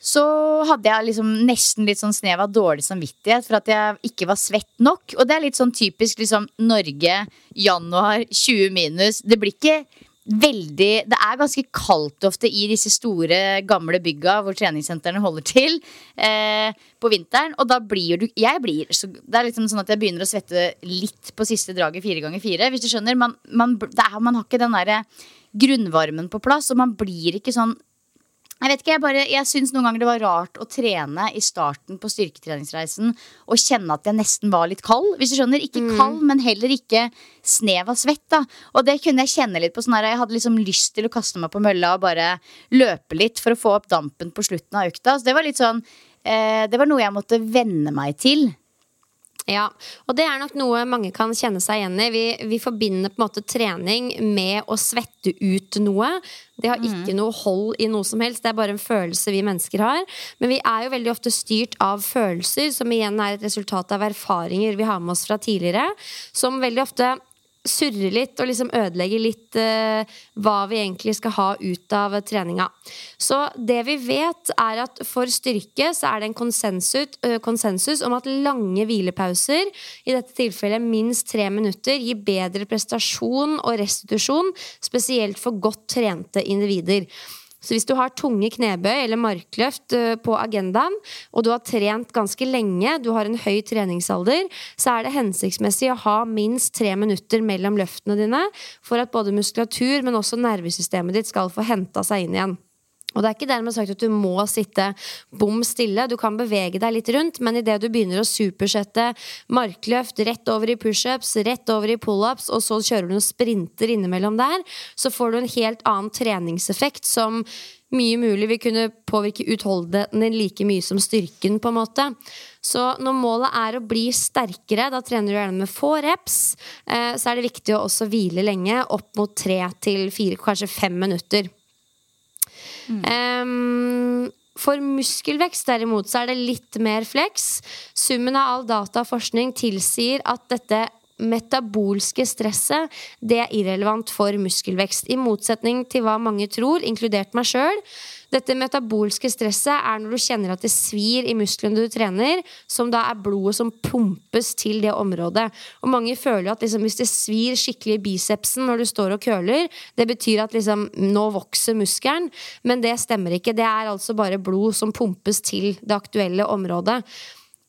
så hadde jeg liksom nesten litt sånn snev av dårlig samvittighet for at jeg ikke var svett nok. Og det er litt sånn typisk liksom Norge, januar, 20 minus. Det blir ikke veldig Det er ganske kaldt ofte i disse store, gamle bygga hvor treningssentrene holder til eh, på vinteren. Og da blir du Jeg blir så, Det er liksom sånn at jeg begynner å svette litt på siste draget fire ganger fire. Hvis du skjønner. Man, man, er, man har ikke den derre grunnvarmen på plass, og man blir ikke sånn jeg vet ikke, jeg, bare, jeg syns noen ganger det var rart å trene i starten på styrketreningsreisen og kjenne at jeg nesten var litt kald. Hvis du skjønner, Ikke mm. kald, men heller ikke snev av svett. da Og det kunne jeg kjenne litt på. sånn her Jeg hadde liksom lyst til å kaste meg på mølla og bare løpe litt for å få opp dampen på slutten av økta. Så det var litt sånn eh, Det var noe jeg måtte venne meg til. Ja, og det er nok noe mange kan kjenne seg igjen i. Vi, vi, forbinder på en måte trening med å svette ut noe. Det har ikke mm. noe hold i noe som helst. Det er bare en følelse vi mennesker har. Men vi er jo veldig ofte styrt av følelser, som igjen er et resultat av erfaringer vi har med oss fra tidligere. Som veldig ofte surre litt og liksom ødelegge litt eh, hva vi egentlig skal ha ut av treninga. Så det vi vet, er at for styrke så er det en konsensus, uh, konsensus om at lange hvilepauser, i dette tilfellet minst tre minutter, gir bedre prestasjon og restitusjon, spesielt for godt trente individer. Så hvis du har tunge knebøy eller markløft eh, på agendaen, og du har trent ganske lenge, du har en høy treningsalder, så er det hensiktsmessig å ha minst tre minutter mellom løftene dine for at både muskulatur, men også nervesystemet ditt skal få henta seg inn igjen. Og det er ikke dermed sagt at du må sitte bom stille. Du kan bevege deg litt rundt, men idet du begynner å supersette markløft rett over i pushups, rett over i pullups, og så kjører du noen sprinter innimellom der, så får du en helt annen treningseffekt som mye mulig vil kunne påvirke utholdenheten din like mye som styrken, på en måte. Så når målet er å bli sterkere, da trener du gjerne med få reps, eh, så er det viktig å også hvile lenge, opp mot tre til fire, kanskje fem minutter. Um, for muskelvekst derimot så er det litt mer flex. Summen av all data og forskning tilsier at dette metabolske stresset det er irrelevant for muskelvekst. I motsetning til hva mange tror, inkludert meg sjøl. Dette metabolske stresset er når du kjenner at det svir i musklene du trener, som da er blodet som pumpes til det området. Og mange føler at liksom, hvis det svir skikkelig i bicepsen når du står og køler, det betyr at liksom, nå vokser muskelen. Men det stemmer ikke. Det er altså bare blod som pumpes til det aktuelle området.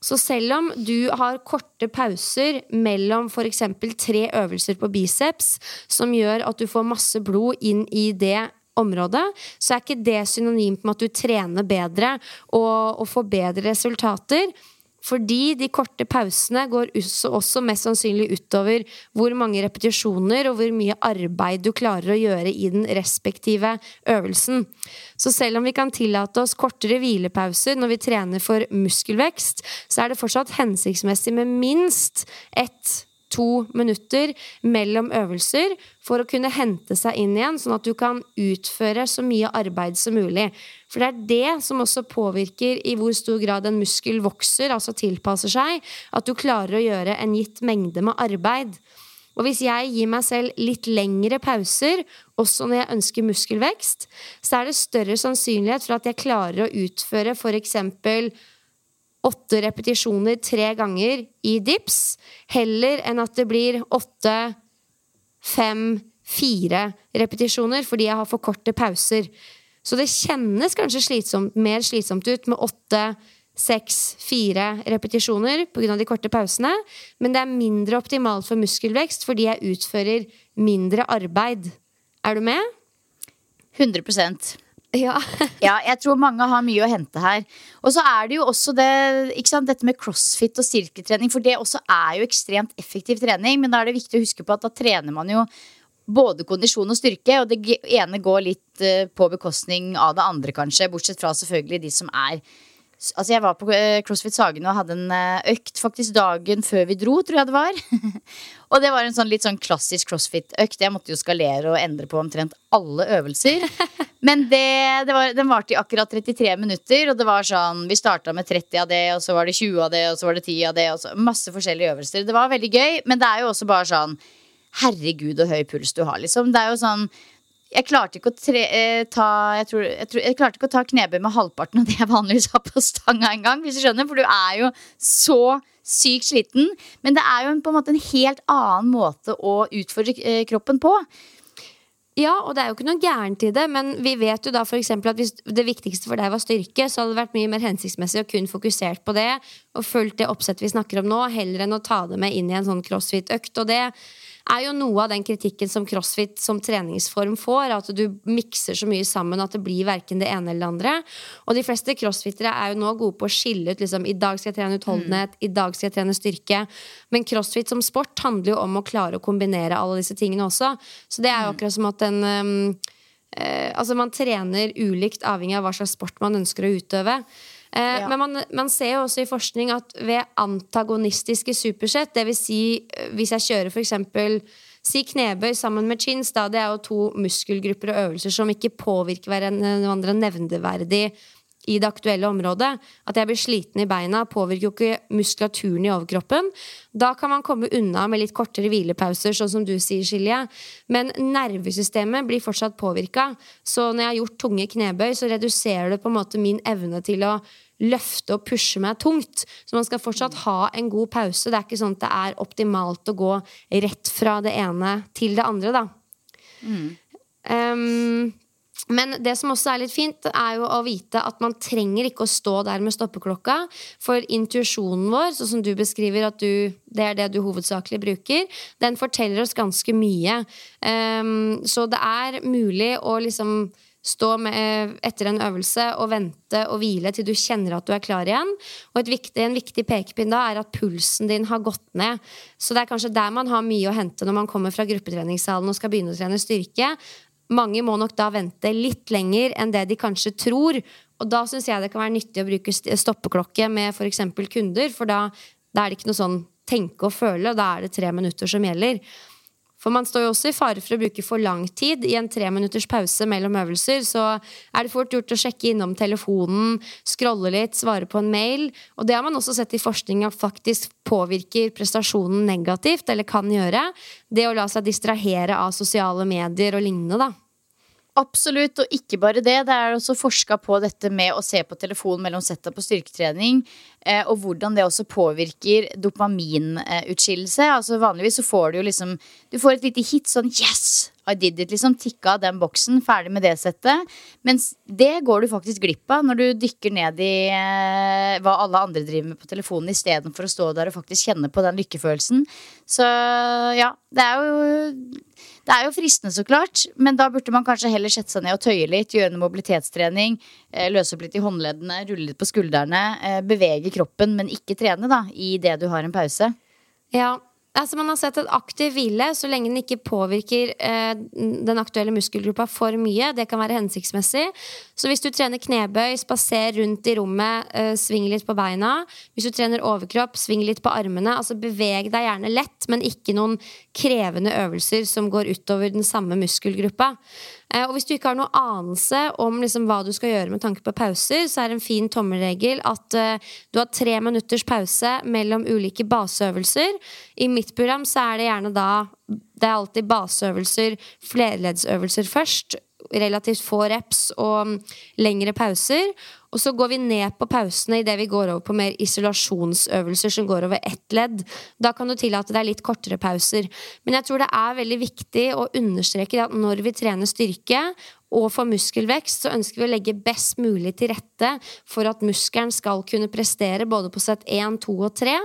Så selv om du har korte pauser mellom f.eks. tre øvelser på biceps, som gjør at du får masse blod inn i det området, så er ikke det synonymt med at du trener bedre og, og får bedre resultater. Fordi de korte pausene går også mest sannsynlig utover hvor mange repetisjoner og hvor mye arbeid du klarer å gjøre i den respektive øvelsen. Så selv om vi kan tillate oss kortere hvilepauser når vi trener for muskelvekst, så er det fortsatt hensiktsmessig med minst ett to minutter mellom øvelser for å kunne hente seg inn igjen, sånn at du kan utføre så mye arbeid som mulig. For det er det som også påvirker i hvor stor grad en muskel vokser, altså tilpasser seg, at du klarer å gjøre en gitt mengde med arbeid. Og hvis jeg gir meg selv litt lengre pauser, også når jeg ønsker muskelvekst, så er det større sannsynlighet for at jeg klarer å utføre f.eks åtte repetisjoner tre ganger i dips, heller enn at det blir åtte, fem, fire repetisjoner fordi jeg har for korte pauser. Så det kjennes kanskje slitsomt, mer slitsomt ut med åtte, seks, fire repetisjoner pga. de korte pausene, men det er mindre optimalt for muskelvekst fordi jeg utfører mindre arbeid. Er du med? 100 Ja. Ja, jeg tror mange har mye å hente her. Og så er det jo også det, sant, dette med crossfit og styrketrening, for det også er jo ekstremt effektiv trening. Men da er det viktig å huske på at da trener man jo både kondisjon og styrke, og det ene går litt eh, på bekostning av det andre, kanskje. Bortsett fra selvfølgelig de som er Altså Jeg var på eh, CrossFit Sagen og hadde en eh, økt faktisk dagen før vi dro, tror jeg det var. og det var en sånn litt sånn klassisk CrossFit-økt. Jeg måtte jo skalere og endre på omtrent alle øvelser. Men det, det var, den varte i akkurat 33 minutter, og det var sånn Vi starta med 30 av det, og så var det 20 av det, og så var det 10 av det, og så masse forskjellige øvelser. Det var veldig gøy, men det er jo også bare sånn Herregud, og høy puls du har, liksom. Det er jo sånn jeg klarte ikke å tre, eh, ta jeg, tror, jeg, tror, jeg, klarte ikke å ta knebøy med halvparten av det jeg vanligvis har på stanga engang. Hvis du skjønner, for du er jo så sykt sliten. Men det er jo en, på en måte en helt annen måte å utfordre eh, kroppen på. Ja, og det er jo ikke noe gærent i det, men vi vet jo da for at hvis det viktigste for deg var styrke, så hadde det vært mye mer hensiktsmessig å kun fokusert på det og fulgt det oppsettet vi snakker om nå, heller enn å ta det med inn i en sånn crossfit-økt. Og det er jo noe av den kritikken som crossfit som treningsform får. At du mikser så mye sammen at det blir verken det ene eller det andre. Og de fleste crossfittere er jo nå gode på å skille ut liksom, i dag skal jeg trene utholdenhet, mm. i dag skal jeg trene styrke. Men crossfit som sport handler jo om å klare å kombinere alle disse tingene også. Så det er jo mm. akkurat som at en um, eh, Altså man trener ulikt avhengig av hva slags sport man ønsker å utøve. Eh, ja. Men man, man, ser jo også i forskning at ved antagonistiske supersett, dvs. Si, eh, hvis jeg kjører f.eks. Si knebøy sammen med chins, da, det er jo to muskelgrupper og øvelser som ikke påvirker hverandre nevneverdig i det aktuelle området. At jeg blir sliten i beina, påvirker jo ikke muskulaturen i overkroppen. Da kan man komme unna med litt kortere hvilepauser, sånn som du sier, Silje. Men nervesystemet blir fortsatt påvirka. Så når jeg har gjort tunge knebøy, så reduserer det på en måte min evne til å løfte og pushe meg tungt. Så man skal fortsatt ha en god pause. Det er ikke sånn at det er optimalt å gå rett fra det ene til det andre, da. Mm. Um, men det som også er litt fint, er jo å vite at man trenger ikke å stå der med stoppeklokka. For intuisjonen vår, sånn som du beskriver at du, det er det du hovedsakelig bruker, den forteller oss ganske mye. Um, så det er mulig å liksom stå med, etter en øvelse og vente og hvile til du kjenner at du er klar igjen. Og viktig, en viktig pekepinn da er at pulsen din har gått ned. Så det er kanskje der man har mye å hente når man kommer fra gruppetreningssalen og skal begynne å trene styrke. Mange må nok da vente litt lenger enn det de kanskje tror. Og da syns jeg det kan være nyttig å bruke stoppeklokke med f.eks. kunder, for da, da, er det ikke noe sånn tenke og føle, da er det tre minutter som gjelder. For man står jo også i fare for å bruke for lang tid. I en treminutters pause mellom øvelser så er det fort gjort å sjekke innom telefonen, scrolle litt, svare på en mail. Og det har man også sett i forskning at faktisk påvirker prestasjonen negativt, eller kan gjøre. Det å la seg distrahere av sosiale medier og lignende, da. Absolutt, og ikke bare det. Det er også forska på dette med å se på telefonen mellom setup og styrketrening, og hvordan det også påvirker dopaminutskillelse. Altså Vanligvis så får du jo liksom Du får et lite hit sånn Yes! I did it, liksom. Tikka av den boksen. Ferdig med det settet. Mens det går du faktisk glipp av når du dykker ned i eh, hva alle andre driver med på telefonen, istedenfor å stå der og faktisk kjenne på den lykkefølelsen. Så ja, det er jo det er jo fristende, så klart, men da burde man kanskje heller sette seg ned og tøye litt, gjøre noe mobilitetstrening, eh, løse opp litt i håndleddene, rulle litt på skuldrene, eh, kroppen, men ikke trene, da, i det du har en pause. Ja, Altså Man har sett at aktiv hvile, så lenge den ikke påvirker eh, den aktuelle muskelgruppa for mye, det kan være hensiktsmessig. Så hvis du trener knebøy, spaser rundt i rommet, eh, sving litt på beina. Hvis du trener overkropp, sving litt på armene. Altså Beveg deg gjerne lett, men ikke noen krevende øvelser som går utover den samme muskelgruppa. Eh, og hvis du ikke har noe anelse om liksom hva du skal gjøre med tanke på pauser, så er en fin tommelregel at uh, du har tre minutters pause mellom ulike baseøvelser. I mitt program så er det gjerne da Det er alltid baseøvelser, flerleddsøvelser først. Relativt få reps og um, lengre pauser. Og så går vi ned på pausene idet vi går over på mer isolasjonsøvelser som går over ett ledd. Da kan du tillate deg litt kortere pauser. Men jeg tror det er veldig viktig å understreke at når vi trener styrke og for muskelvekst, så ønsker vi å legge best mulig til rette for at muskelen skal kunne prestere både på sett 1, 2 og 3.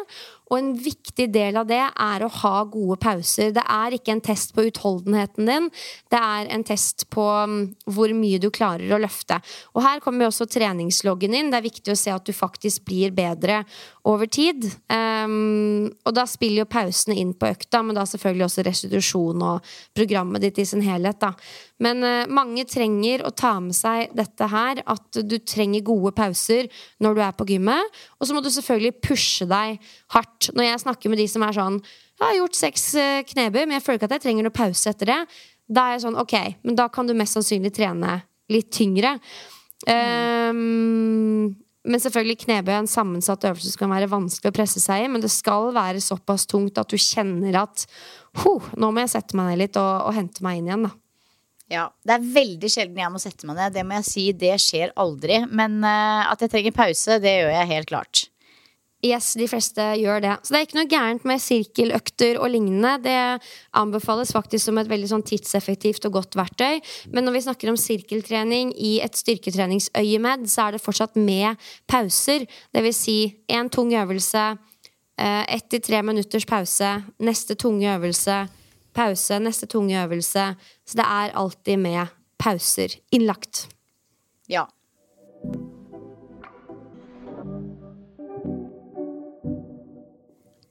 Og en viktig del av det er å ha gode pauser. Det er ikke en test på utholdenheten din, det er en test på um, hvor mye du klarer å løfte. Og her kommer også treningsloggen inn. Det er viktig å se at du faktisk blir bedre over tid. Um, og da spiller jo pausene inn på økta, men da selvfølgelig også restitusjon og programmet ditt i sin helhet. da. Men uh, mange trenger å ta med seg dette her, at du trenger gode pauser når du er på gymmet. Og så må du selvfølgelig pushe deg hardt. Når jeg snakker med de som er sånn Jeg har gjort seks uh, knebøy, men jeg føler ikke at jeg trenger noe pause etter det. Da er jeg sånn, ok, men da kan du mest sannsynlig trene litt tyngre. Um, men selvfølgelig knebøy er en sammensatt øvelse som kan være vanskelig å presse seg i. Men det skal være såpass tungt at du kjenner at nå må jeg sette meg ned litt og, og hente meg inn igjen. da ja, Det er veldig sjelden jeg må sette meg ned. Det må jeg si, det skjer aldri. Men uh, at jeg trenger pause, det gjør jeg helt klart. Yes, de fleste gjør det. Så det er ikke noe gærent med sirkeløkter og lignende. Det anbefales faktisk som et veldig sånn tidseffektivt og godt verktøy. Men når vi snakker om sirkeltrening i et styrketreningsøyemed, så er det fortsatt med pauser. Det vil si en tung øvelse, eh, ett til tre minutters pause, neste tunge øvelse pause, neste tunge øvelse. Så det er alltid med pauser innlagt. Ja.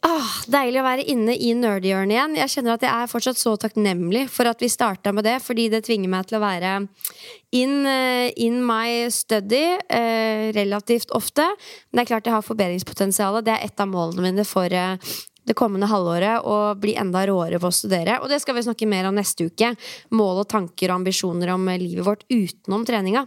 Ah, deilig å være inne i nerdhjørnet igjen. Jeg kjenner at jeg er fortsatt så takknemlig for at vi starta med det, fordi det tvinger meg til å være in, uh, in my study eh, relativt ofte. Men det er klart jeg har forbedringspotensial. Det er et av målene mine for uh, det kommende halvåret og bli enda råere på å studere. Og det skal vi snakke mer om neste uke. Mål og tanker og ambisjoner om livet vårt utenom treninga.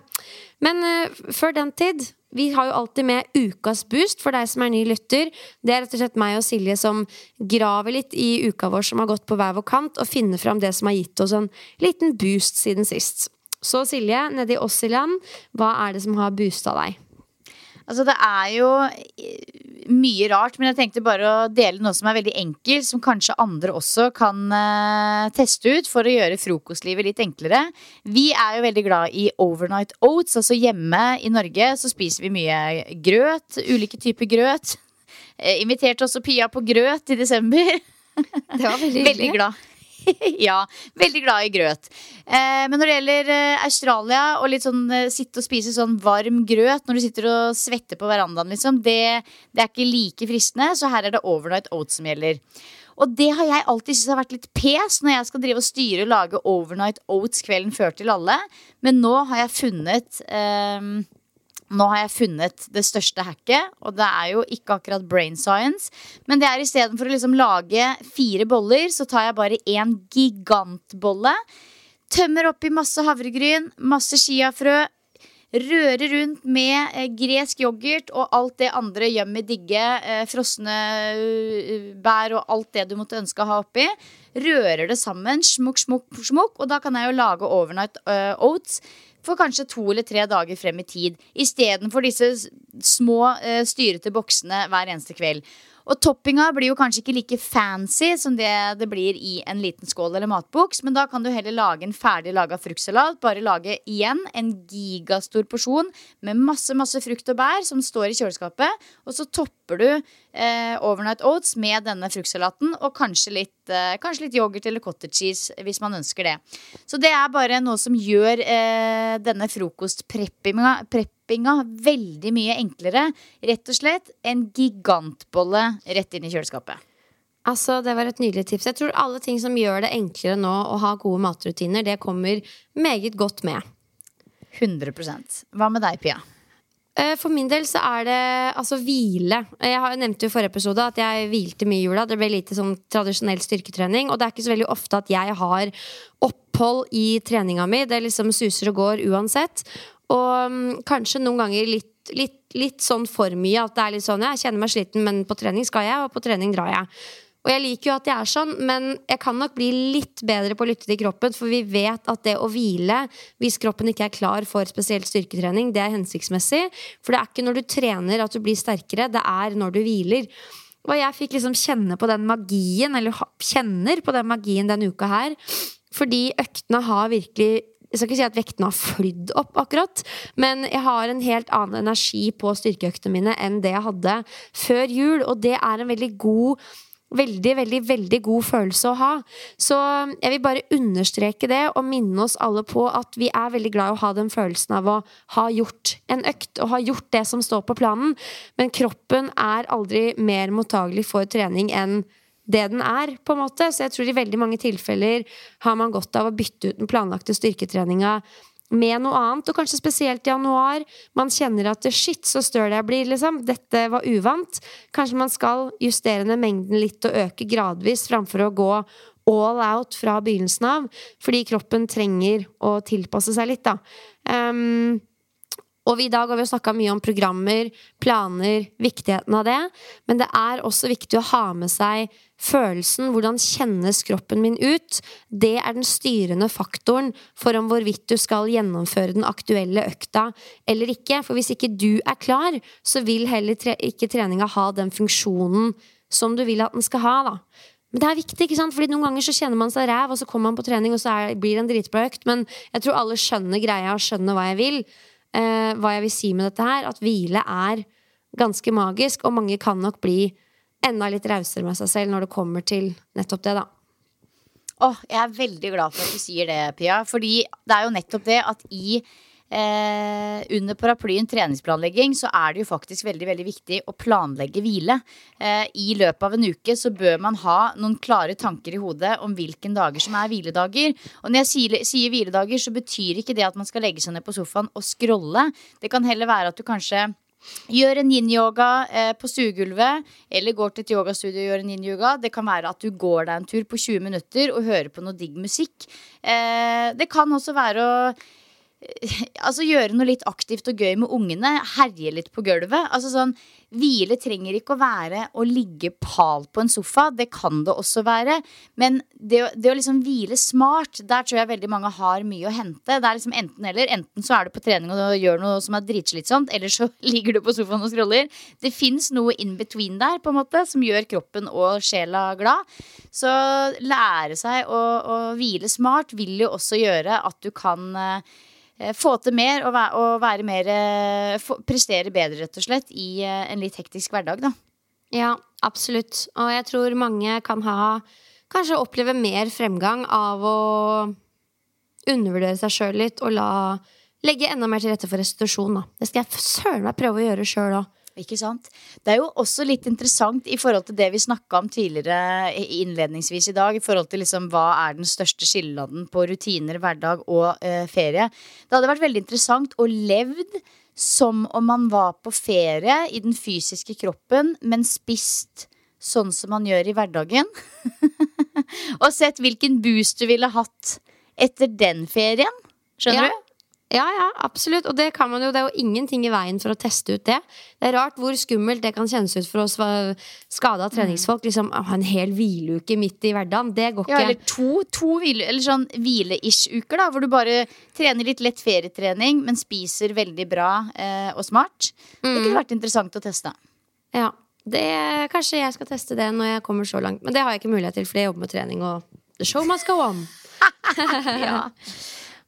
Men uh, før den tid vi har jo alltid med Ukas boost for deg som er ny lytter. Det er rett og slett meg og Silje som graver litt i uka vår som har gått på hver vår kant, og finner fram det som har gitt oss en liten boost siden sist. Så Silje, nede i oss i land, hva er det som har boosta deg? Altså, det er jo eh, mye rart, men jeg tenkte bare å dele noe som er veldig enkelt, som kanskje andre også kan uh, teste ut for å gjøre frokostlivet litt enklere. Vi er jo veldig glad i overnight oats, altså hjemme i Norge så spiser vi mye grøt, ulike typer grøt. Uh, inviterte også Pia på grøt i desember. Det var veldig. Veldig glad. ja, veldig glad i grøt. Eh, men når det gjelder eh, Australia og litt sånn eh, sitte og spise sånn varm grøt når du sitter og svetter på verandaen, liksom, det, det er ikke like fristende. Så her er det overnight oats som gjelder. Og det har jeg alltid syntes har vært litt pes når jeg skal drive og styre og lage overnight oats kvelden før til alle. Men nå har jeg funnet eh, nå har jeg funnet det største hacket, og det er jo ikke akkurat brain science. Men det er istedenfor å liksom lage fire boller, så tar jeg bare én gigantbolle. Tømmer oppi masse havregryn, masse chiafrø. Rører rundt med eh, gresk yoghurt og alt det andre yummy digge. Eh, frosne uh, bær og alt det du måtte ønske å ha oppi. Rører det sammen, smukk, smukk, smukk, og da kan jeg jo lage overnight oats for kanskje to eller tre dager frem i tid. Istedenfor disse små, uh, styrete boksene hver eneste kveld. Og toppinga blir jo kanskje ikke like fancy som det det blir i en liten skål eller matboks, men da kan du heller lage en ferdig laga fruktsalat. Bare lage igjen en gigastor porsjon med masse masse frukt og bær som står i kjøleskapet. Og så topper du eh, overnight oats med denne fruktsalaten og kanskje litt, eh, kanskje litt yoghurt eller cottage cheese hvis man ønsker det. Så det er bare noe som gjør eh, denne frokostpreppinga preppinga veldig mye enklere. Rett og slett en gigantbolle rett inn i kjøleskapet. Altså, Det var et nydelig tips. Jeg tror alle ting som gjør det enklere nå å ha gode matrutiner, det kommer meget godt med. 100% Hva med deg, Pia? Eh, for min del så er det altså hvile. Jeg nevnte jo i forrige episode at jeg hvilte mye i jula. Det ble lite sånn tradisjonell styrketrening. Og det er ikke så veldig ofte at jeg har opphold i treninga mi. Det liksom suser og går uansett. Og um, kanskje noen ganger litt, litt, litt, sånn for mye. At det er litt sånn jeg kjenner meg sliten, men på trening skal jeg, og på trening drar jeg. Og jeg liker jo at jeg er sånn, men jeg kan nok bli litt bedre på å lytte til kroppen, for vi vet at det å hvile, hvis kroppen ikke er klar for spesielt styrketrening, det er hensiktsmessig. For det er ikke når du trener at du blir sterkere, det er når du hviler. Og jeg fikk liksom kjenne på den magien, eller kjenner på den magien denne uka her. Fordi øktene har virkelig jeg skal ikke si at vektene har flydd opp, akkurat, men jeg har en helt annen energi på styrkeøktene mine enn det jeg hadde før jul, og det er en veldig god Veldig, veldig, veldig god følelse å ha. Så jeg vil bare understreke det og minne oss alle på at vi er veldig glad i å ha den følelsen av å ha gjort en økt og ha gjort det som står på planen. Men kroppen er aldri mer mottagelig for trening enn det den er, på en måte. Så jeg tror i veldig mange tilfeller har man godt av å bytte ut den planlagte styrketreninga med noe annet, og kanskje spesielt i januar. Man kjenner at shit, så støl jeg blir, liksom. Dette var uvant. Kanskje man skal justere ned mengden litt og øke gradvis framfor å gå all out fra begynnelsen av. Fordi kroppen trenger å tilpasse seg litt, da. Um, og i dag har vi snakka mye om programmer, planer, viktigheten av det. Men det er også viktig å ha med seg følelsen. Hvordan kjennes kroppen min ut? Det er den styrende faktoren for om hvorvidt du skal gjennomføre den aktuelle økta eller ikke. For hvis ikke du er klar, så vil heller tre ikke treninga ha den funksjonen som du vil at den skal ha. da. Men det er viktig, ikke sant? Fordi noen ganger så kjenner man seg ræv, og så kommer man på trening, og så er, blir det en dritbra økt. Men jeg tror alle skjønner greia og skjønner hva jeg vil eh, hva jeg vil si med dette her. At hvile er ganske magisk, og mange kan nok bli enda litt rausere med seg selv når det kommer til nettopp det, da. Åh, jeg er veldig glad for at du sier det, Pia. Fordi det er jo nettopp det at i Eh, under paraplyen treningsplanlegging så er det jo faktisk veldig veldig viktig å planlegge hvile. Eh, I løpet av en uke så bør man ha noen klare tanker i hodet om hvilken dager som er hviledager. Og når jeg sier, sier hviledager, så betyr ikke det at man skal legge seg ned på sofaen og scrolle. Det kan heller være at du kanskje Gjør en yin-yoga eh, på stuegulvet, eller går til et yogastudio og gjør en yin-yoga. Det kan være at du går deg en tur på 20 minutter og hører på noe digg musikk. Eh, det kan også være å Altså gjøre noe litt aktivt og gøy med ungene. Herje litt på gulvet. Altså sånn Hvile trenger ikke å være å ligge pal på en sofa. Det kan det også være. Men det, det, å liksom hvile smart, der tror jeg veldig mange har mye å hente. Det er liksom enten eller. Enten så er du på trening og gjør noe som er dritslitsomt, eller så ligger du på sofaen og scroller. Det fins noe in between der, på en måte, som gjør kroppen og sjela glad. Så lære seg å, å hvile smart vil jo også gjøre at du kan Eh, få til mer og være mer eh, Prestere bedre, rett og slett, i eh, en litt hektisk hverdag, da. Ja, absolutt. Og jeg tror mange kan ha Kanskje oppleve mer fremgang av å undervurdere seg sjøl litt og la legge enda mer til rette for restitusjon. Da. Det skal jeg søren meg prøve å gjøre sjøl òg. Ikke sant? Det er jo også litt interessant i forhold til det vi snakka om tidligere innledningsvis i dag, i forhold til liksom hva er den største skilleladden på rutiner, hverdag og eh, ferie. Det hadde vært veldig interessant å levd som om man var på ferie i den fysiske kroppen, men spist sånn som man gjør i hverdagen. og sett hvilken boost du ville hatt etter den ferien. Skjønner ja. du? Ja, ja, absolutt. Og det kan man jo, det er jo ingenting i veien for å teste ut det. Det er rart hvor skummelt det kan kjennes ut for oss skada treningsfolk. Liksom, å ha en hel hvileuke midt i hverdagen. Det går ikke. Ja, eller to, to hvile, eller sånn hvile-ish-uker, da. Hvor du bare trener litt lett ferietrening, men spiser veldig bra eh, og smart. Mm. Det kunne vært interessant å teste. Ja. Det, kanskje jeg skal teste det når jeg kommer så langt. Men det har jeg ikke mulighet til, fordi jeg jobber med trening, og the show must go on. ja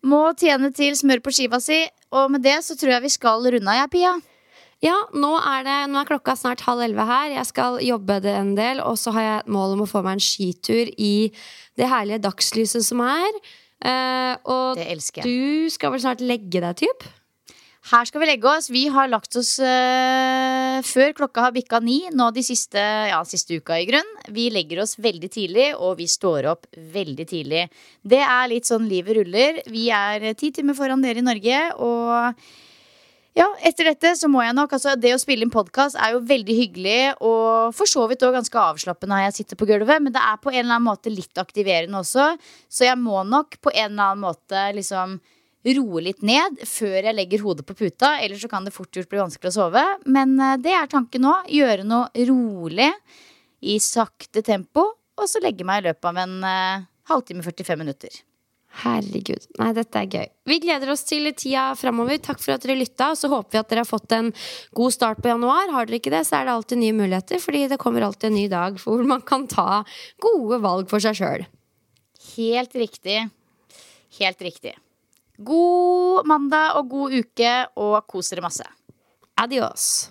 må tjene til smør på skiva si. Og med det så tror jeg vi skal runde av, jeg, Pia. Ja, nå er, det, nå er klokka snart halv elleve her. Jeg skal jobbe det en del. Og så har jeg et mål om å få meg en skitur i det herlige dagslyset som er. Uh, og du skal vel snart legge deg, typ? Her skal vi legge oss. Vi har lagt oss uh, før klokka har bikka ni nå de siste, ja, siste uka, i grunn. Vi legger oss veldig tidlig, og vi står opp veldig tidlig. Det er litt sånn livet ruller. Vi er ti timer foran dere i Norge, og ja, etter dette så må jeg nok altså Det å spille inn podkast er jo veldig hyggelig og for så vidt òg ganske avslappende når jeg sitter på gulvet, men det er på en eller annen måte litt aktiverende også, så jeg må nok på en eller annen måte liksom roe litt ned før jeg legger hodet på puta. Ellers så kan det fort gjort bli vanskelig å sove. Men eh, det er tanken nå. Gjøre noe rolig. i sakte tempo, og så legge meg i løpet av en uh, halvtime 45 minutter. Herregud. Nei, dette er gøy. Vi gleder oss til tida framover. Takk for at dere lytta. Og så håper vi at dere har fått en god start på januar. Har dere ikke det, så er det alltid nye muligheter, fordi det kommer alltid en ny dag hvor man kan ta gode valg for seg sjøl. Helt riktig. Helt riktig. God mandag og god uke, og kos dere masse. Adios.